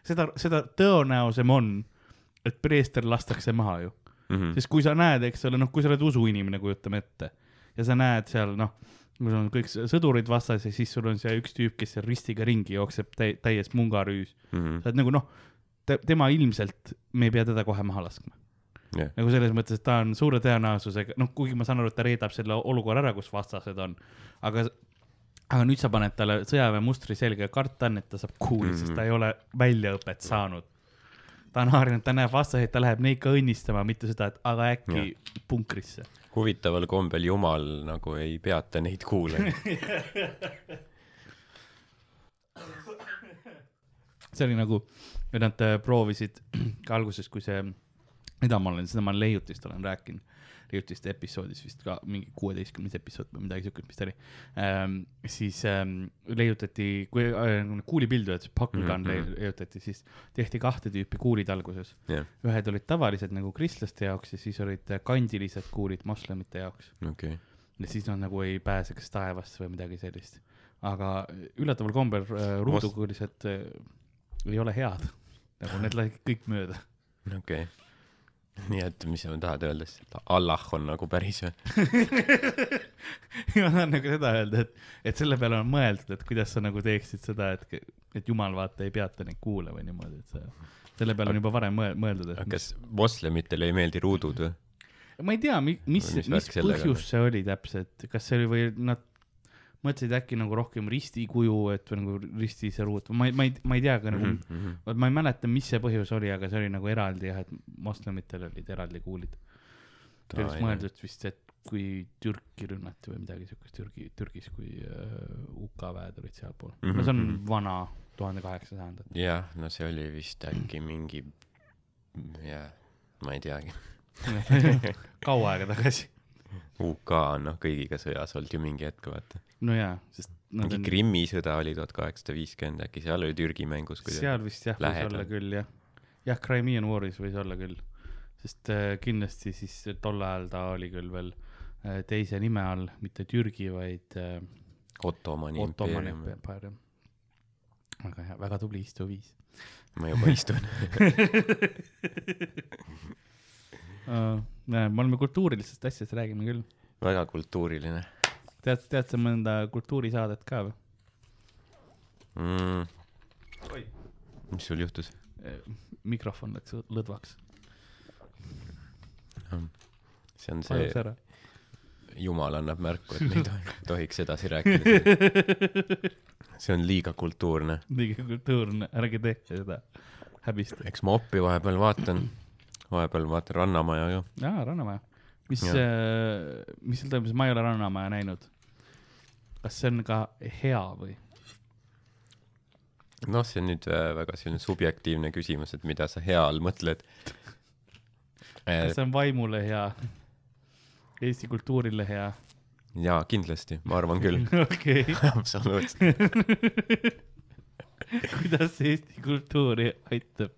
seda, seda tõenäosem on, et preester lastakse maha ju Mhm. sest kui sa näed, eks ole, noh, kui sa oled usuinimene, kujutame ette ja sa näed seal noh, sul on kõik sõdurid vastas ja siis sul on see üks tüüp, kes seal ristiga ringi jookseb täi-, täies mungarüüs. Mhm. sa oled nagu noh, te, tema ilmselt, me ei pea teda kohe maha laskma. jah, nagu selles mõttes, et ta on suure tõenäosusega, noh, kuigi ma saan aru, et ta reedab selle olukorra ära, kus vastased on, aga, aga nüüd sa paned talle sõjaväemustri selga ja karta on, et ta saab kuuli mm, -hmm. sest ta ei ole väljaõpet saanud. ta on harjunud, ta näeb vastaseid, ta läheb neid ka õnnistama, mitte seda, et aga äkki ja. punkrisse. huvitaval kombel Jumal nagu ei peata neid kuule. see oli nagu, nad äh, proovisid ka alguses, kui see, mida ma olen, seda ma leiutist olen rääkinud, leiutiste episoodis vist ka mingi kuueteistkümnes episood või midagi siukest, mis ta oli ähm,. siis ähm, leiutati, kui äh, kuulipildujad, Gun mm -hmm. leiutati, siis tehti kahte tüüpi kuulid alguses. jah, ühed olid tavalised nagu kristlaste jaoks ja siis olid äh, kandilised kuulid moslemite jaoks. okay.. ja siis nad nagu ei pääse kas taevasse või midagi sellist. aga üllataval kombel äh, ruudukuulised äh, ei ole head, nagu need lähevad kõik mööda. okei okay.. nii et mis sa tahad öelda siis, et Allah on nagu päris või? ma tahan nagu seda öelda, et, et selle peale on mõeldud, et kuidas sa nagu teeksid seda, et, et jumal vaata ei peata neid kuule või niimoodi, et sa, selle peale on juba varem mõe- mõeldud, et kas moslemitele ei meeldi ruudud või? ma ei tea, mis, mis, mis põhjus see oli täpselt, kas see oli või nad mõtlesid äkki nagu rohkem ristikuju, et või nagu risti see ruut, ma ei, ma ei, ma ei tea ka nagu mm, Mhm. -hmm. ma ei mäleta, mis see põhjus oli, aga see oli nagu eraldi jah, et moslemitel olid eraldi kuulid. see oli vist mõeldud vist, et kui Türki rünnati või midagi siukest Türgi, Türgis, kui äh, UK väed olid sealpool mm. -hmm. no see on Mhm. vana tuhande kaheksasajandat. jah, no see oli vist äkki mingi, jah, ma ei teagi. kaua aega tagasi. UK on noh, kõigiga sõjas olnud ju mingi hetk, vaata. No jaa, sest nad mingi on Krimmi sõda oli tuhat kaheksasada viiskümmend, äkki seal oli Türgi mängus seal vist jah, võis olla küll jah. jah, Crimean War'is võis olla küll, sest äh, kindlasti siis tol ajal ta oli küll veel äh, teise nime all, mitte Türgi, vaid äh, Ottomani impeerium. väga hea, väga tubli istuviis ma juba istun. uh,. me oleme kultuurilistest asjadest räägime küll. väga kultuuriline tead, tead sa mõnda kultuurisaadet ka või? mm.. mis sul juhtus? mikrofon läks lõdvaks, see on see, jumal annab märku, et me ei tohi, tohiks edasi rääkida. see on liiga kultuurne. liiga kultuurne, ärge tehke seda, häbistage. eks ma oppi vahepeal vaatan, vahepeal vaatan Rannamaja ju. aa, Rannamaja. mis Jah., mis seal toimub, ma ei ole Rannamaja näinud. Kas see on ka hea või? noh, see on nüüd äh, väga selline subjektiivne küsimus, et mida sa hea all mõtled. kas see on vaimule hea? Eesti kultuurile hea? jaa, kindlasti, ma arvan küll. okei, absoluutselt. kuidas see Eesti kultuuri aitab?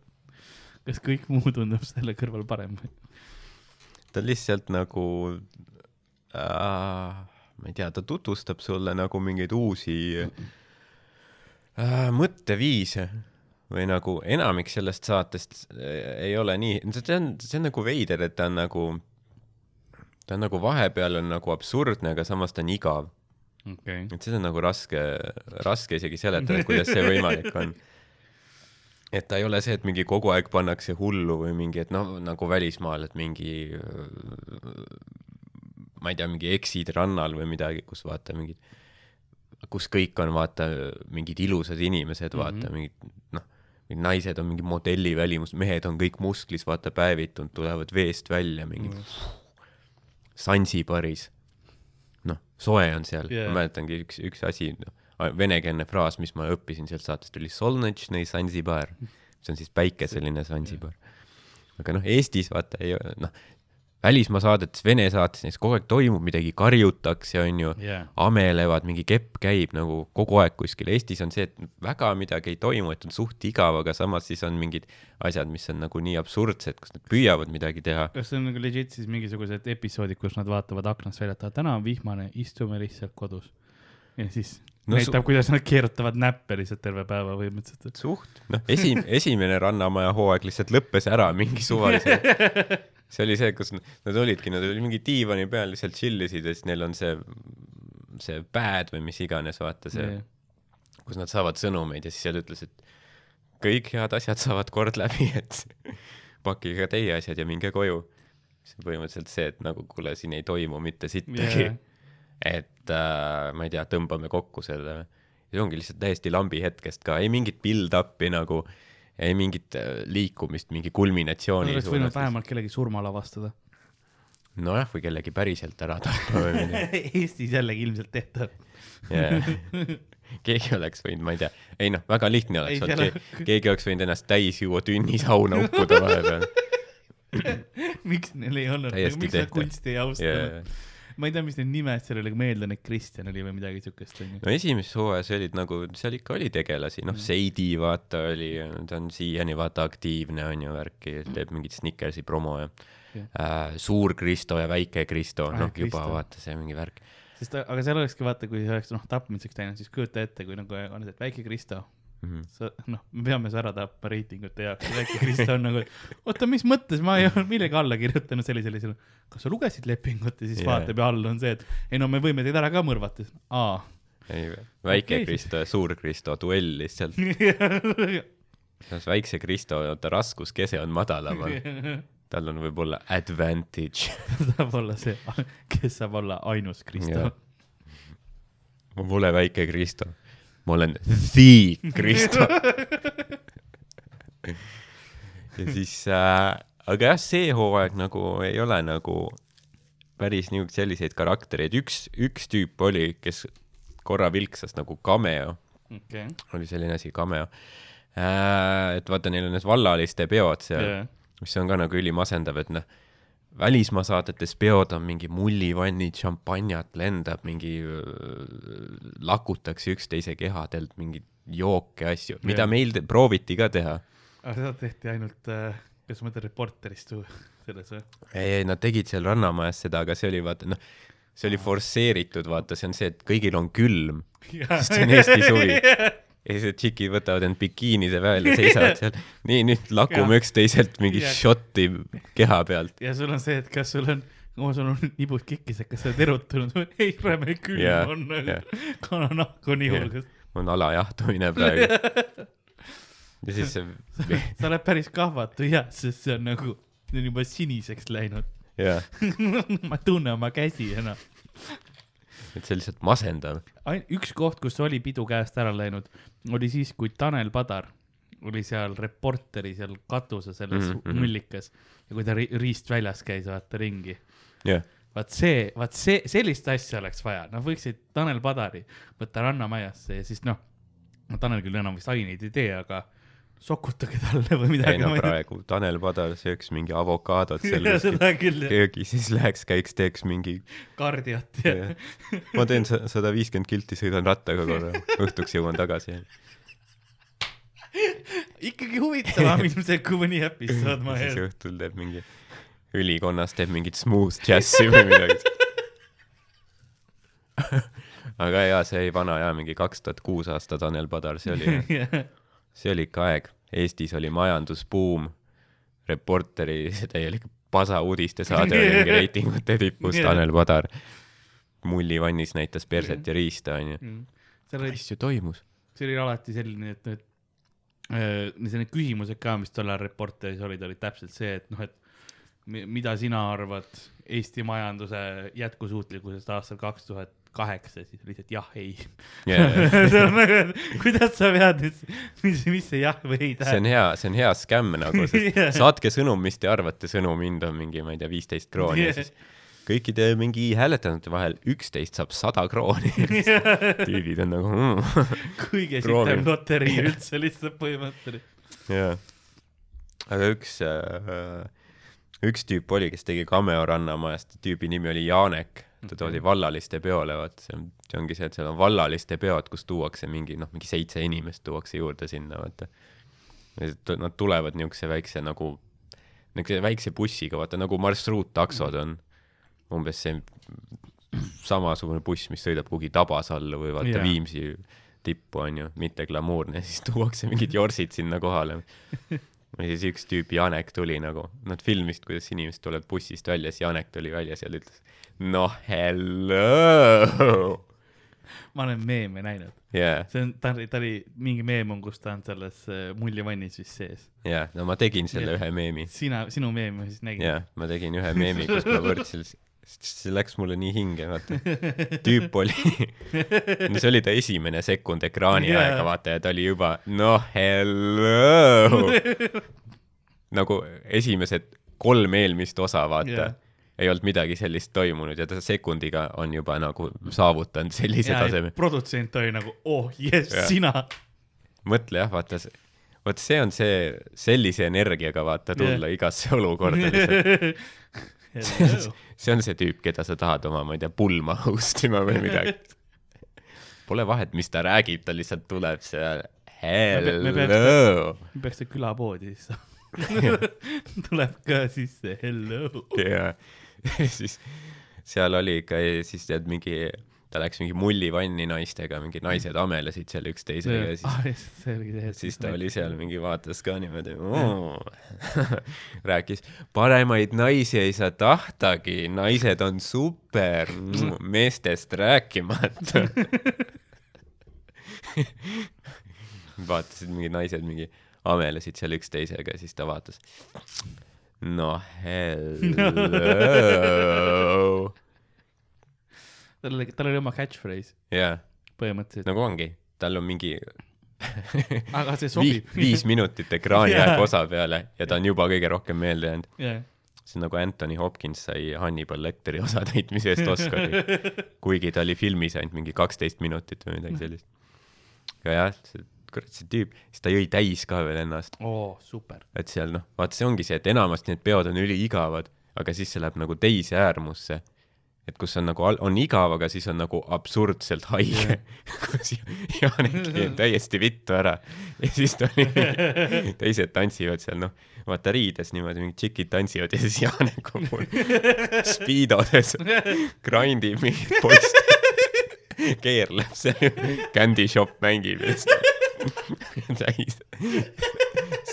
kas kõik muu tundub selle kõrval parem või? ta lihtsalt nagu äh,, ma ei tea, ta tutvustab sulle nagu mingeid uusi äh, mõtteviise või nagu enamik sellest saatest äh, ei ole nii, see on, see on nagu veider, et ta on nagu, ta on nagu vahepeal on nagu absurdne, aga samas ta on igav. okei, et seda on nagu raske, raske isegi seletada, et kuidas see võimalik on. et ta ei ole see, et mingi kogu aeg pannakse hullu või mingi, et noh, nagu välismaal, et mingi ma ei tea, mingi eksid rannal või midagi, kus vaata mingid, kus kõik on vaata mingid ilusad inimesed, vaata mm. -hmm. mingid noh, mingid naised on mingi modelli välimus, mehed on kõik musklis, vaata päevitunud, tulevad veest välja, mingid Mm. Sansibaris. noh, soe on seal yeah., ma mäletangi üks, üks asi, noh, venekeelne fraas, mis ma õppisin sealt saatest oli solnetšnõi Sansibar. see on siis päikeseline Sansibar. aga noh, Eestis vaata ei, noh, välismaa saadetes, Vene saates näiteks kogu aeg toimub midagi, karjutakse, onju, jaa, amelevad, mingi kepp käib nagu kogu aeg kuskil, Eestis on see, et väga midagi ei toimu, et on suht igav, aga samas siis on mingid asjad, mis on nagu nii absurdsed, kus nad püüavad midagi teha. kas see on nagu legit siis mingisugused episoodid, kus nad vaatavad aknast välja, et "Aa, täna on vihmane, istume lihtsalt kodus. ja siis No näitab, kuidas nad keerutavad näppe lihtsalt terve päeva põhimõtteliselt. suht, noh, esi-, esimene Rannamaja hooaeg lihtsalt lõppes ära mingi suvaliselt. see oli see, kus nad olidki, nad olid mingi diivani peal lihtsalt chill isid ja siis neil on see, see pad või mis iganes, vaata see, kus nad saavad sõnumeid ja siis seal ütles, et kõik head asjad saavad kord läbi, et pakkige ka teie asjad ja minge koju. see on põhimõtteliselt see, et nagu kuule, siin ei toimu mitte sittagi Jaa. et äh, ma ei tea, tõmbame kokku selle. see ongi lihtsalt täiesti lambi hetkest ka, ei mingit build-up'i nagu, ei mingit äh, liikumist mingi kulminatsiooni oleks võinud. vähemalt kellegi surma lavastada. nojah, või kellegi päriselt ära tappa või midagi. Eestis jällegi ilmselt tehtav. Yeah. keegi oleks võinud, ma ei tea, ei noh, väga lihtne oleks olnud keegi oleks võinud ennast täis juua tünnis hauna uppuda vahepeal. miks neil ei olnud, miks nad kunsti ei austanud Yeah. Ma ei tea, mis need nimed seal oli, aga ma eeldan, et Kristjan oli või midagi siukest onju. no esimeses hooajas olid nagu, seal ikka oli tegelasi, noh, Seidi vaata oli, ta on siiani vaata aktiivne on ju värki, teeb mingit Snickersi promo ja äh, suur Kristo ja väike Kristo, noh juba vaata see mingi värk. Sest aga seal olekski vaata, kui oleks noh tapmiseks läinud, siis kujuta ette, kui nagu on, et väike Kristo, mm. -hmm. sa noh, me peame su ära tapma reitingute jaoks, väike Kristo on nagu, oota, mis mõttes ma ei olnud millegi alla kirjutanud sellisele, sellisele. kas sa lugesid lepingut ja siis yeah. vaatab ja all on see, et ei no me võime teid ära ka mõrvata. aa. ei, väike okay, Kristo ja suur Kristo duell lihtsalt. väikse Kristo, ta raskuskese on madalamal, tal on võib-olla advantage. saab olla see, kes saab olla ainus Kristo ma pole väike Kristo, ma olen the Kristo. ja siis äh,, aga jah, see hooaeg nagu ei ole nagu päris niisuguseid selliseid karaktereid, üks, üks tüüp oli, kes korra vilksas nagu cameo, okei. oli selline asi, cameo äh,. et vaata, neil on need vallaliste peod seal yeah., mis on ka nagu ülimasendav, et noh, välismaa saadetes peod on mingi mullivannid, šampanjat lendab, mingi lakutakse üksteise kehadelt mingeid jooke, asju, mida meil te- prooviti ka teha. aga seda tehti ainult, kas ma mõtlen Reporterist või selles või? ei, ei nad tegid seal Rannamajas seda, aga see oli vaata noh, see oli forsseeritud, vaata, see on see, et kõigil on külm Sest see on Eesti suvi. ja siis need tšikid võtavad end bikiinide välja, seisavad seal, nii nüüd lakume üksteiselt mingit Jah. šotti keha pealt. ja sul on see, et kas sul on, kui sul on nibud kikkis, et kas sa oled erutunud või ei, räme külm Jaa, on jah., kananahk on ihul, kas on alajahtumine praegu. ja siis see, sa oled päris kahvatu jah, sest see on nagu, see on juba siniseks läinud. jah, ma ei tunne oma käsi enam. Et see lihtsalt masendav. üks koht, kus oli pidu käest ära läinud, oli siis, kui Tanel Padar oli seal reporteri seal katuse selles mm -hmm. mullikas ja kui ta ri riist väljas käis, vaata ringi jah, vaat see, vaat see, sellist asja oleks vaja, noh, võiksid Tanel Padari võtta Rannamajasse ja siis noh, no Tanel küll enam vist aineid ei tee, aga sokutage talle või ei midagi. no praegu Tanel Padar sööks mingi avokaadot küll, köögis, siis läheks, käiks, teeks mingi, kardiat ja ma teen sada viiskümmend kilti, sõidan rattaga korra, õhtuks jõuan tagasi. ikkagi huvitavam ilmselt kui mõni episood ma siis ei õhtul teeb mingi, ülikonnas teeb mingit smooth džässi või midagi. aga jaa, see vana jaa, mingi kaks tuhat kuus aasta Tanel Padar, see oli, see oli ikka aeg. Eestis oli majandusbuum, Reporteri see täielik pasa uudistesaade oli mingi reitingute tipus. Tanel Padar mullivannis näitas perset ja riista, onju. Mm. asju toimus. see oli alati selline, et need äh, need küsimused ka, mis tol ajal Reporteris olid, olid täpselt see, et noh, et mi- mida sina arvad Eesti majanduse jätkusuutlikkusest aastal kaks tuhat kaheksa, siis lihtsalt jah, ei. on nagu, kuidas sa pead nüüd, mis, mis see jah või ei see on hea, see on hea skämm nagu, sest Jah. saatke sõnum, mis te arvate, sõnum hind on mingi, ma ei tea, viisteist krooni ja Jah. siis kõikide mingi hääletanute vahel üksteist saab sada krooni. tüübid on nagu mm., kuigi Proovime. esitab loterii üldse lihtsalt põhimõtteliselt. jah. aga üks äh,, üks tüüp oli, kes tegi cameo Rannamajast, tüübi nimi oli Janek, ta Okei. toodi vallaliste peole, vaata see on, see ongi see, et seal on vallaliste peod, kus tuuakse mingi noh, mingi seitse inimest tuuakse juurde sinna, vaata. Nad tulevad niisuguse väikse nagu, niisuguse väikse bussiga, vaata nagu marsruuttaksod on. umbes see samasugune buss, mis sõidab kuhugi Tabasallu või vaata yeah. Viimsi tippu onju, mitte glamuurne, siis tuuakse mingid jorsid sinna kohale. ja siis üks tüüp, Janek tuli nagu, nad filmisid, kuidas inimesed tulevad bussist välja, siis Janek tuli välja seal, ütles noh, hello. ma olen meeme näinud, jaa, see on, ta oli, ta oli, mingi meem on, kus ta on selles äh, mullivannis vist sees. jaa, no ma tegin selle Jah. ühe meemi. sina, sinu meemi ma siis nägin. jaa, ma tegin ühe meemi, kus ma võrdsin, see läks mulle nii hinge, vaata. tüüp oli, no see oli ta esimene sekund ekraani Jaa. aega, vaata, ja ta oli juba, noh, hello. nagu esimesed kolm eelmist osa, vaata yeah., ei olnud midagi sellist toimunud ja ta sekundiga on juba nagu saavutanud sellise taseme. produtsent oli nagu, oh jess sina. mõtle jah, vaata, vot see on see, sellise energiaga vaata tulla yeah. igasse olukorda lihtsalt. see on see tüüp, keda sa tahad oma, ma ei tea, pulma host ima või midagi. Pole vahet, mis ta räägib, ta lihtsalt tuleb seal. pe- me Hello. peaks see külapoodi siis tuleb ka sisse, hello. ja siis seal oli ikka siis tead mingi, ta läks mingi mullivanni naistega, mingi naised amelesid seal üksteisega ja siis ah, hetk. siis ta oli seal mingi vaatas ka niimoodi rääkis paremaid naisi ei saa tahtagi naised on super meestest rääkimata. Vaatasid mingid naised mingi amelesid seal üksteisega siis ta vaatas no hello tal oli, tal oli oma catchphrase jaa põhimõtteliselt. nagu ongi tal on mingi aga see sobib. viis minutit ekraani Jaa. aega osa peale ja ta on juba kõige rohkem meelde jäänud jah. see on nagu Anthony Hopkins sai Hannibal Lecteri osa täitmise eest Oscari, kuigi ta oli filmis ainult mingi kaksteist minutit või midagi sellist. aga jah, kurat see tüüp, siis ta jõi täis ka veel ennast, oo, super. et seal noh, vaata see ongi see, et enamasti need peod on üliigavad, aga siis see läheb nagu teise äärmusse. et kus on nagu, on igav, aga siis on nagu absurdselt haige, kus Janeki on täiesti vittu ära. Ja siis ta oli, teised tantsivad seal noh, vaata riides niimoodi mingid tšikid tantsivad ja siis Janek on mul spiidodes, grindib mingit poissi, keerleb seal, Candy Shop mängib ja siis täis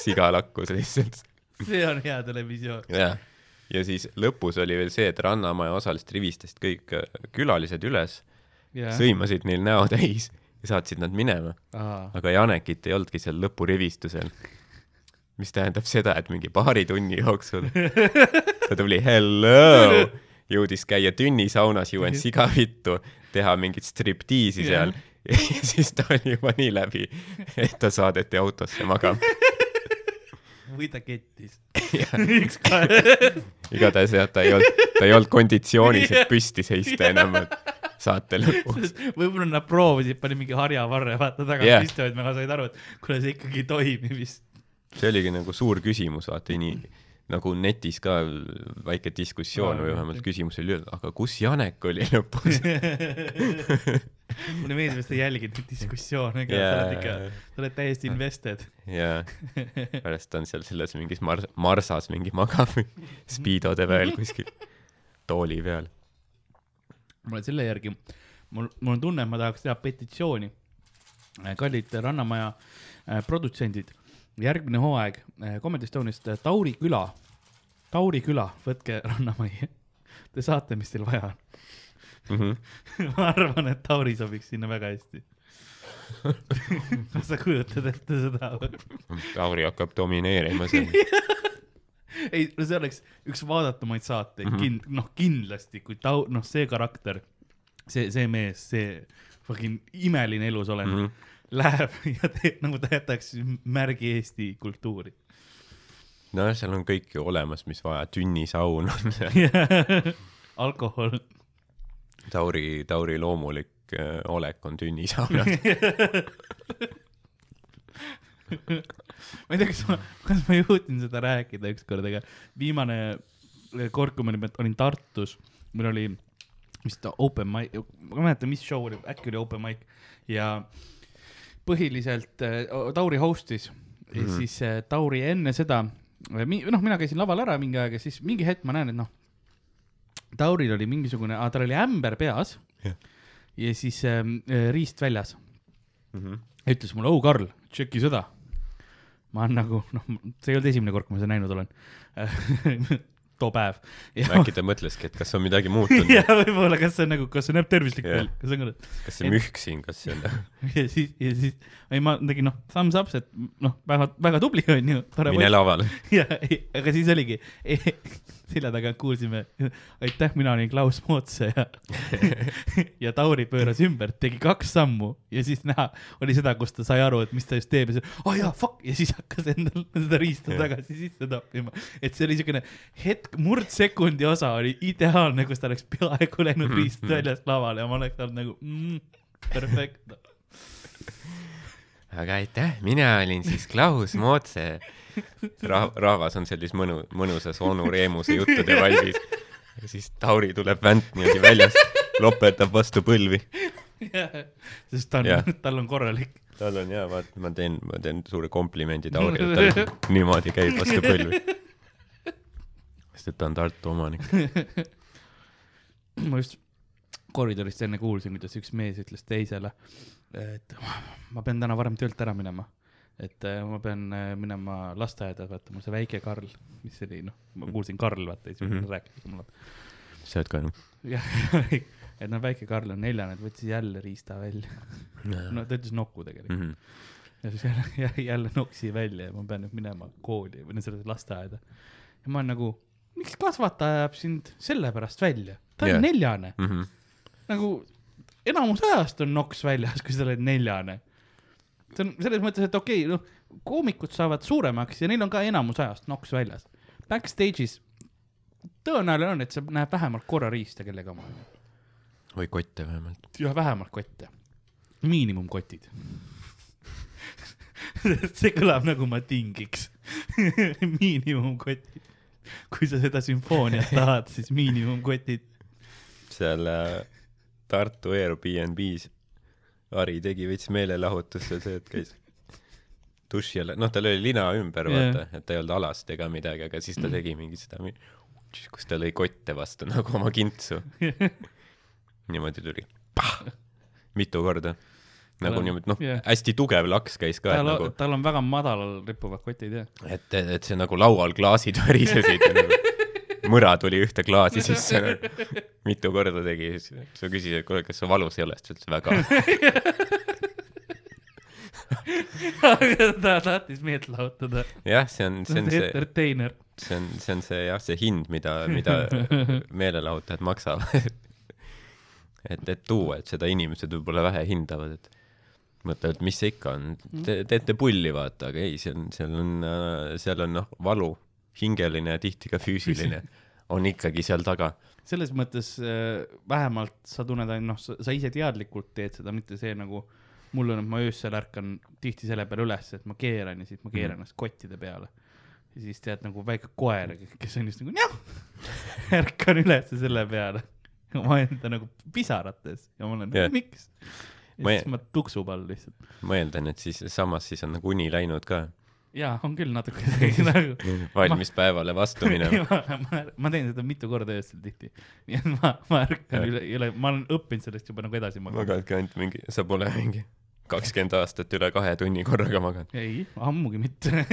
sigalakkus lihtsalt. See on hea televisioon. jah, ja siis lõpus oli veel see, et Rannamaja osalised rivistasid kõik äh, külalised üles, sõimasid neil näo täis ja saatsid nad minema, aga Janekit ei olnudki seal lõpurivistusel. mis tähendab seda, et mingi paari tunni jooksul ta tuli hello, jõudis käia tünnisaunas, juuend sigavittu, teha mingit striptiisi seal ja siis ta oli juba nii läbi, et ta saadeti autosse magama. või ta kettis. Igatahes jah, ta ei olnud, ta ei olnud konditsioonis, et püsti seista enam saate lõpuks. võib-olla nad proovisid, pani mingi harjavarre vaata taga yeah. istuvad, aga said aru, et kuule, see ikkagi ei toimi vist. see oligi nagu suur küsimus, vaata, nii nagu netis ka väike diskussioon või vähemalt küsimus oli, aga kus Janek oli lõpus? mulle meeldib, et sa jälgid neid diskussioone ka yeah., sa oled ikka, sa oled täiesti invested. ja pärast on seal selles mingis mars-, marsas mingi magab spiidode peal kuskil tooli peal. mul on selle järgi, mul, mul on tunne, et ma tahaks teha petitsiooni. kallid Rannamaja äh, produtsendid, järgmine hooaeg äh, Comedy Estone'ist äh, Tauri küla, Tauri küla, võtke Rannamajja. Te saate, mis teil vaja on. Mhm. ma arvan, et Tauri sobiks sinna väga hästi. kas sa kujutad ette seda? Tauri hakkab domineerima seal. ei, no see oleks üks vaadatumaid saateid mm. -hmm., kin-, noh kindlasti, kui Tau-, noh, see karakter, see, see mees, see fucking imeline elusolend mm Mhm. -hmm. Läheb ja teeb nagu ta jätaks märgi Eesti kultuuri. nojah, seal on kõik ju olemas, mis vaja, tünnisaun on seal. alkohol. Tauri, Tauri loomulik äh, olek on tünnisaunas. ma ei tea, kas ma, kas ma jõudsin seda rääkida ükskord, aga viimane kord, kui ma olin Tartus, meil oli vist open mic, ma ei mäleta, mis show oli, äkki oli open mic ja põhiliselt äh, Tauri host'is ja Mhm. siis äh, Tauri enne seda, noh, mina käisin laval ära mingi aeg ja siis mingi hetk ma näen, et noh, Tauril oli mingisugune, tal oli ämber peas Jah. ja siis ähm, äh, riist väljas Mhm. ja ütles mulle, oh Karl, tšeki seda. ma olen nagu, noh, see ei olnud esimene kord, kui ma seda näinud olen. too päev. äkki ta mõtleski, et kas on midagi muutunud. Ja, võib-olla, kas see on nagu, kas see näeb tervislik välja, kas see on ka, kas see mühk siin, kas see on ja siis, ja siis, ei ma tegin noh, thumbs up, et noh, väga, väga tubli on ju, mine lavale. ja, aga siis oligi, selja taga kuulsime, aitäh, mina olin Klaus Mootse ja, ja Tauri pööras ümber, tegi kaks sammu ja siis näha oli seda, kus ta sai aru, et mis ta just teeb ja siis, oh, jaa, fuck ja siis hakkas endal seda riista tagasi sisse toppima. et see oli siukene hetk, murdsekundi osa oli ideaalne, kus ta oleks peaaegu läinud riist väljast lavale ja ma oleks olnud nagu mm, perfekt. Aga aitäh, mina olin siis Klaus Mootse. Ra-, rahvas on sellises mõnu, mõnusas onu Reemuse juttude valmis. ja siis Tauri tuleb vänt niimoodi väljast, lopetab vastu põlvi. sest ta on, tal on korralik. tal on jaa, vaat ma teen, ma teen suure komplimendi Taurile, ta niimoodi käib vastu põlvi. sest et ta on Tartu omanik. ma just koridorist enne kuulsin, kuidas üks mees ütles teisele, et ma pean täna varem töölt ära minema. et äh, ma pean äh, minema lasteaeda, vaata mul see väike Karl, mis oli noh, ma kuulsin Karl, vaata siis mm. -hmm. rääkis mulle. sa oled ka noh. jah, et noh, väike Karl on neljane, et võttis jälle riista välja. no ta ütles nokku tegelikult Mhm. ja siis jälle, jälle, noksi välja ja ma pean nüüd minema kooli või no selles lasteaeda. ja ma olen nagu, miks kasvataja ajab sind sellepärast välja? ta on yeah. neljane, Mhm. nagu enamus ajast on noks väljas, kui sa oled neljane. see on selles mõttes, et okei okay,, noh, koomikud saavad suuremaks ja neil on ka enamus ajast noks väljas. Backstage'is tõenäoline on, et sa näed vähemalt korra riista kellega oma. või kotte vähemalt. jah, vähemalt kotte, miinimumkotid. see kõlab nagu ma tingiks. miinimumkotid. kui sa seda sümfooniat tahad, siis miinimumkotid. seal äh, Tartu Airbnb-s Ari tegi veits meelelahutust seal see, et käis duši all, noh, tal oli lina ümber Jah. vaata, et ta ei olnud alast ega midagi, aga siis ta tegi mingi seda, kus ta lõi kotte vastu nagu oma kintsu. niimoodi tuli, mitu korda. nagu on- niimoodi, noh jah., hästi tugev laks käis ka, et tal nagu tal on väga madalal rippuvad kotid jah. et, et see nagu laual klaasid värisesid mõra tuli ühte klaasi sisse nagu.. mitu korda tegi, siis sa küsisid, et kuule, kas sul valus ei ole, siis ta ütles väga. ta tahtis meelt lahutada. jah, see on, see on see, entertainer. see on, see on see jah, see hind, mida, mida meelelahutajad maksavad. et, et tuua, et seda inimesed võib-olla vähe hindavad, et mõtlevad, mis see ikka on, te teete pulli, vaata, aga ei, seal on, seal on, seal on noh, valu, hingeline ja tihti ka füüsiline on ikkagi seal taga. selles mõttes äh, vähemalt sa tunned ainult, noh, sa ise teadlikult teed seda, mitte see nagu mul on, et ma öösel ärkan tihti selle peale üles, et ma keeran ja siis ma keeran ennast kottide peale. ja siis tead nagu väike koer, kes on just nagu njah, ärkan üles selle peale omaenda nagu pisarates ja ma olen nagu miks. ja Ma siis ma tuksub all lihtsalt. ma eeldan, et siis samas siis on nagu uni läinud ka, jaa, on küll natuke nagu valmis päevale vastu minema. ma, ma, ma teen seda mitu korda öösel tihti. nii et ma, ma ärkan üle, üle, ma olen õppinud sellest juba nagu edasi magama. magadki ainult mingi, sa pole mingi kakskümmend aastat üle kahe tunni korraga maganud. ei, ammugi mitte.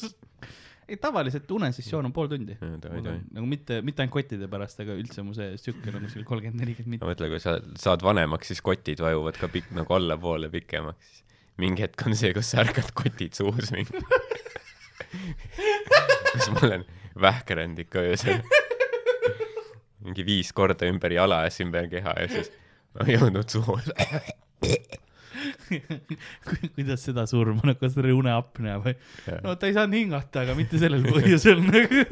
ei, tavaliselt unesessioon on pool tundi. Nagu mitte, mitte ainult kottide pärast, aga üldse mu see tsükkel on kuskil kolmkümmend, nelikümmend ma mõtlen, kui sa saad vanemaks, siis kotid vajuvad ka pikk nagu allapoole pikemaks. Mingi hetk on see, kus sa ärkad kotid suus mingi. kus ma olen vähkeranud ikka öösel. mingi viis korda ümber jala ja siis ümber keha ja siis on jõudnud suhu. Ku- kuidas seda surma, no kas uneapnea või? No ta ei saanud hingata, aga mitte sellel põhjusel nagu.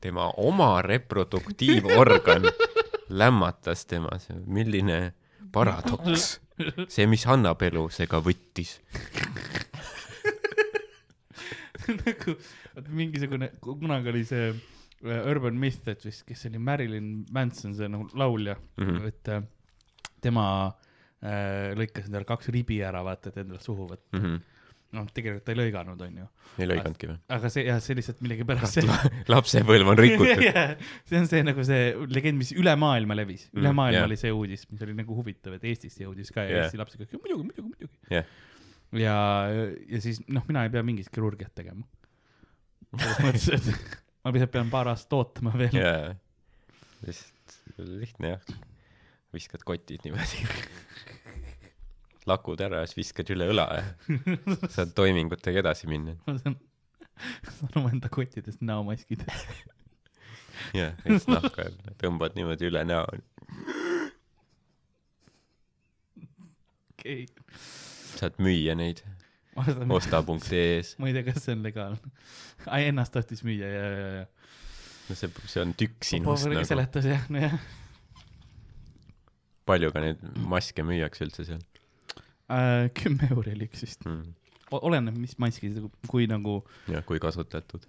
tema oma reproduktiivorgan lämmatas tema, milline paradoks. see, mis annab elu, see ka võttis. nagu, vaata mingisugune, kunagi oli see äh, Urban Myth, et vist, kes oli, Marilyn Manson, see nagu laulja mm. -hmm. et äh, tema äh, lõikas endale kaks ribi ära, vaata, et endale suhu võtta. noh, tegelikult ta ei lõiganud, onju. Ei lõiganudki või? aga see jah, see lihtsalt millegipärast see lapsepõlv on rikutud. see on see nagu see legend, mis üle maailma levis, üle Mm, maailma jah. oli see uudis, mis oli nagu huvitav, et Eestisse jõudis ka ja Jah. Eesti lapsed kõik, muidugi, muidugi, muidugi. Jah. ja, ja siis noh, mina ei pea mingit kirurgiat tegema. selles mõttes, et ma lihtsalt pean paar aastat ootama veel yeah.. lihtsalt lihtne jah. viskad kotid niimoodi. Lakud ära ja siis viskad üle õla ja saad toimingutega edasi minna. ma saan, saan omaenda kottidest näomaskid. jah, ja siis nahka tõmbad niimoodi üle näo. okei, saad müüa neid osta.ee-s. ma ei tea, kas see on legaalne. ai, ennast tahtis müüa ja, ja, ja. no see, see on tükk sinust nagu. seletas jah, nojah palju ka neid maske müüakse üldse seal äh,. kümme euri oli üks vist. mm.? oleneb, mis maski, kui nagu, jah, kui kasutatud.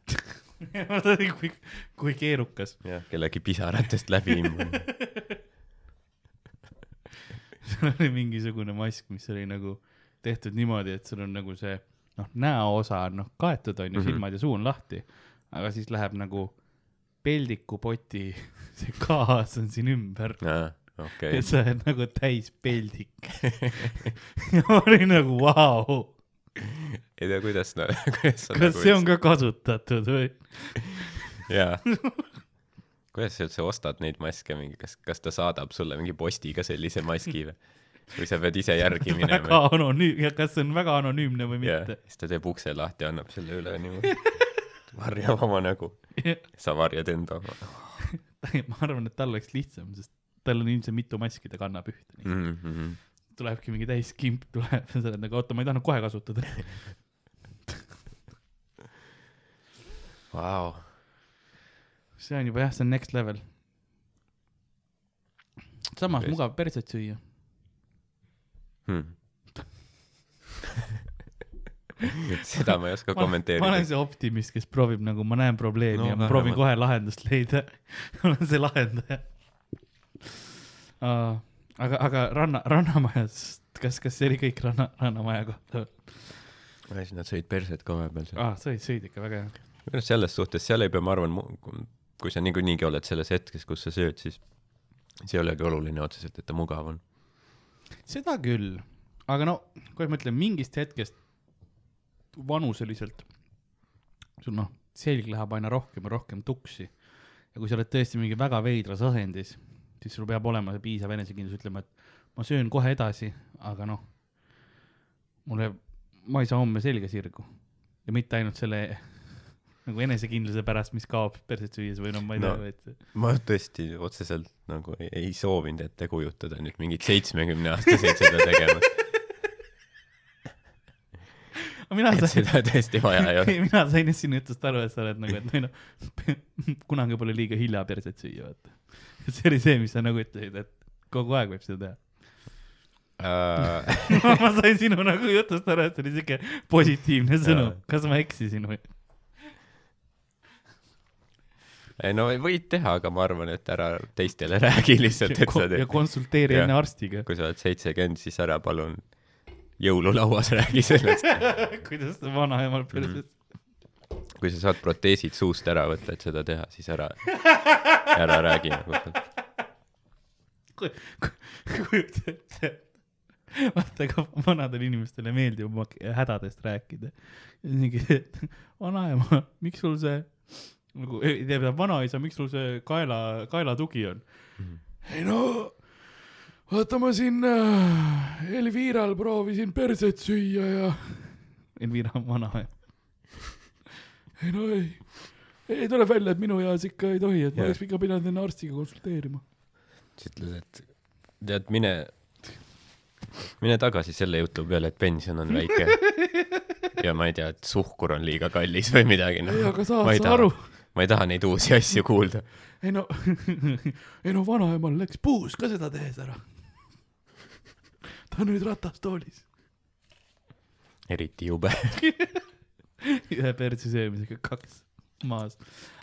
kui, kui keerukas. jah, kellegi pisaratest läbi imbunud. seal oli mingisugune mask, mis oli nagu tehtud niimoodi, et sul on nagu see noh, näoosa on noh kaetud onju mm. -hmm. silmad ja suu on lahti, aga siis läheb nagu peldikupoti see kaas on siin ümber aa, okei et. sa oled nagu täis peldik. ja ma olin nagu vau, ei tea, kuidas, kuidas sa kas see on ka kasutatud või? jaa. kuidas sa üldse ostad neid maske mingi, kas, kas ta saadab sulle mingi postiga sellise maski või? või sa pead ise järgi väga minema? anonüüm-, ja kas see on väga anonüümne või mitte. siis ta teeb ukse lahti annab selle üle niimoodi. varjab oma nägu, sa varjad enda oma ma arvan, et tal oleks lihtsam, sest tal on ilmselt mitu maski, ta kannab ühte mm.. mm. -hmm. tulebki mingi täis kimp tuleb, sa oled nagu oota, ma ei tahtnud kohe kasutada. Vau, see on juba jah, see on next level. samas Tõesti. mugav perset süüa. hmm. seda ma ei oska ma olen kommenteerida. see optimist, kes proovib nagu, ma näen probleemi No ja ma proovin vähemalt. kohe lahendust leida. ma olen see lahendaja uh,. aga, aga ranna, rannamajas, kas, kas see oli kõik ranna, rannamaja kohta? siis nad sõid perset ka vahepeal seal. aa, sõid, sõid ikka väga hea. minu arust selles suhtes seal ei pea, ma arvan, kui sa niikuinii oled selles hetkes, kus sa sööd, siis see ei olegi oluline otseselt, et ta mugav on. seda küll, aga no, kuidas ma ütlen, mingist hetkest vanuseliselt sul noh, selg läheb aina rohkem ja rohkem tuksi. ja kui sa oled tõesti mingi väga veidras asendis, siis sul peab olema piisav enesekindlus ütlema, et ma söön kohe edasi, aga noh, mulle, ma ei saa homme selga sirgu. ja mitte ainult selle nagu enesekindluse pärast, mis kaob perset süües või noh, ma ei No. tea, et ma tõesti otseselt nagu ei, ei soovinud ette kujutada nüüd mingit seitsmekümne aastaseid seda tegemas, mina sain, seda tõesti vaja ei ole. mina sain just sinu jutust aru, et sa oled nagu, et või noh, kunagi pole liiga hilja perset süüa, vaata. see oli see, mis sa nagu ütlesid, et kogu aeg võib seda teha. Äh, ma sain sinu nagu jutust aru, et see oli siuke positiivne sõnum Jaa.. kas ma eksisin või? ei no võid teha, aga ma arvan, et ära teistele räägi lihtsalt, et sa ja teed. konsulteeri Jah. enne arstiga. kui sa oled seitsekümmend, siis ära palun jõululauas räägi sellest. kuidas vanaemal perset kui sa saad proteesid suust ära võtta, et seda teha, siis ära, ära räägi nagu kujuta ette, vaata ka vanadele inimestele meeldib oma hädadest rääkida. mingi, et vanaema, miks sul see nagu, tähendab vanaisa, miks sul see kaela, kaelatugi on? ei no, vaata ma siin äh, Elviral proovisin perset süüa ja. Elvira on vanaema. Ei no ei, ei tuleb välja, et minu eas ikka ei tohi, et ma Jah. oleks ikka pidanud enne arstiga konsulteerima. siis ütled, et tead, mine, mine tagasi selle jutu peale, et pension on väike. ja ma ei tea, et suhkur on liiga kallis või midagi, noh ei, aga saad ma sa aru?, ma ei taha neid uusi asju kuulda. ei no, ei no vanaemal läks puus ka seda tehes ära. ta on nüüd ratastoolis. eriti jube. ühe perse söömisega kaks maas.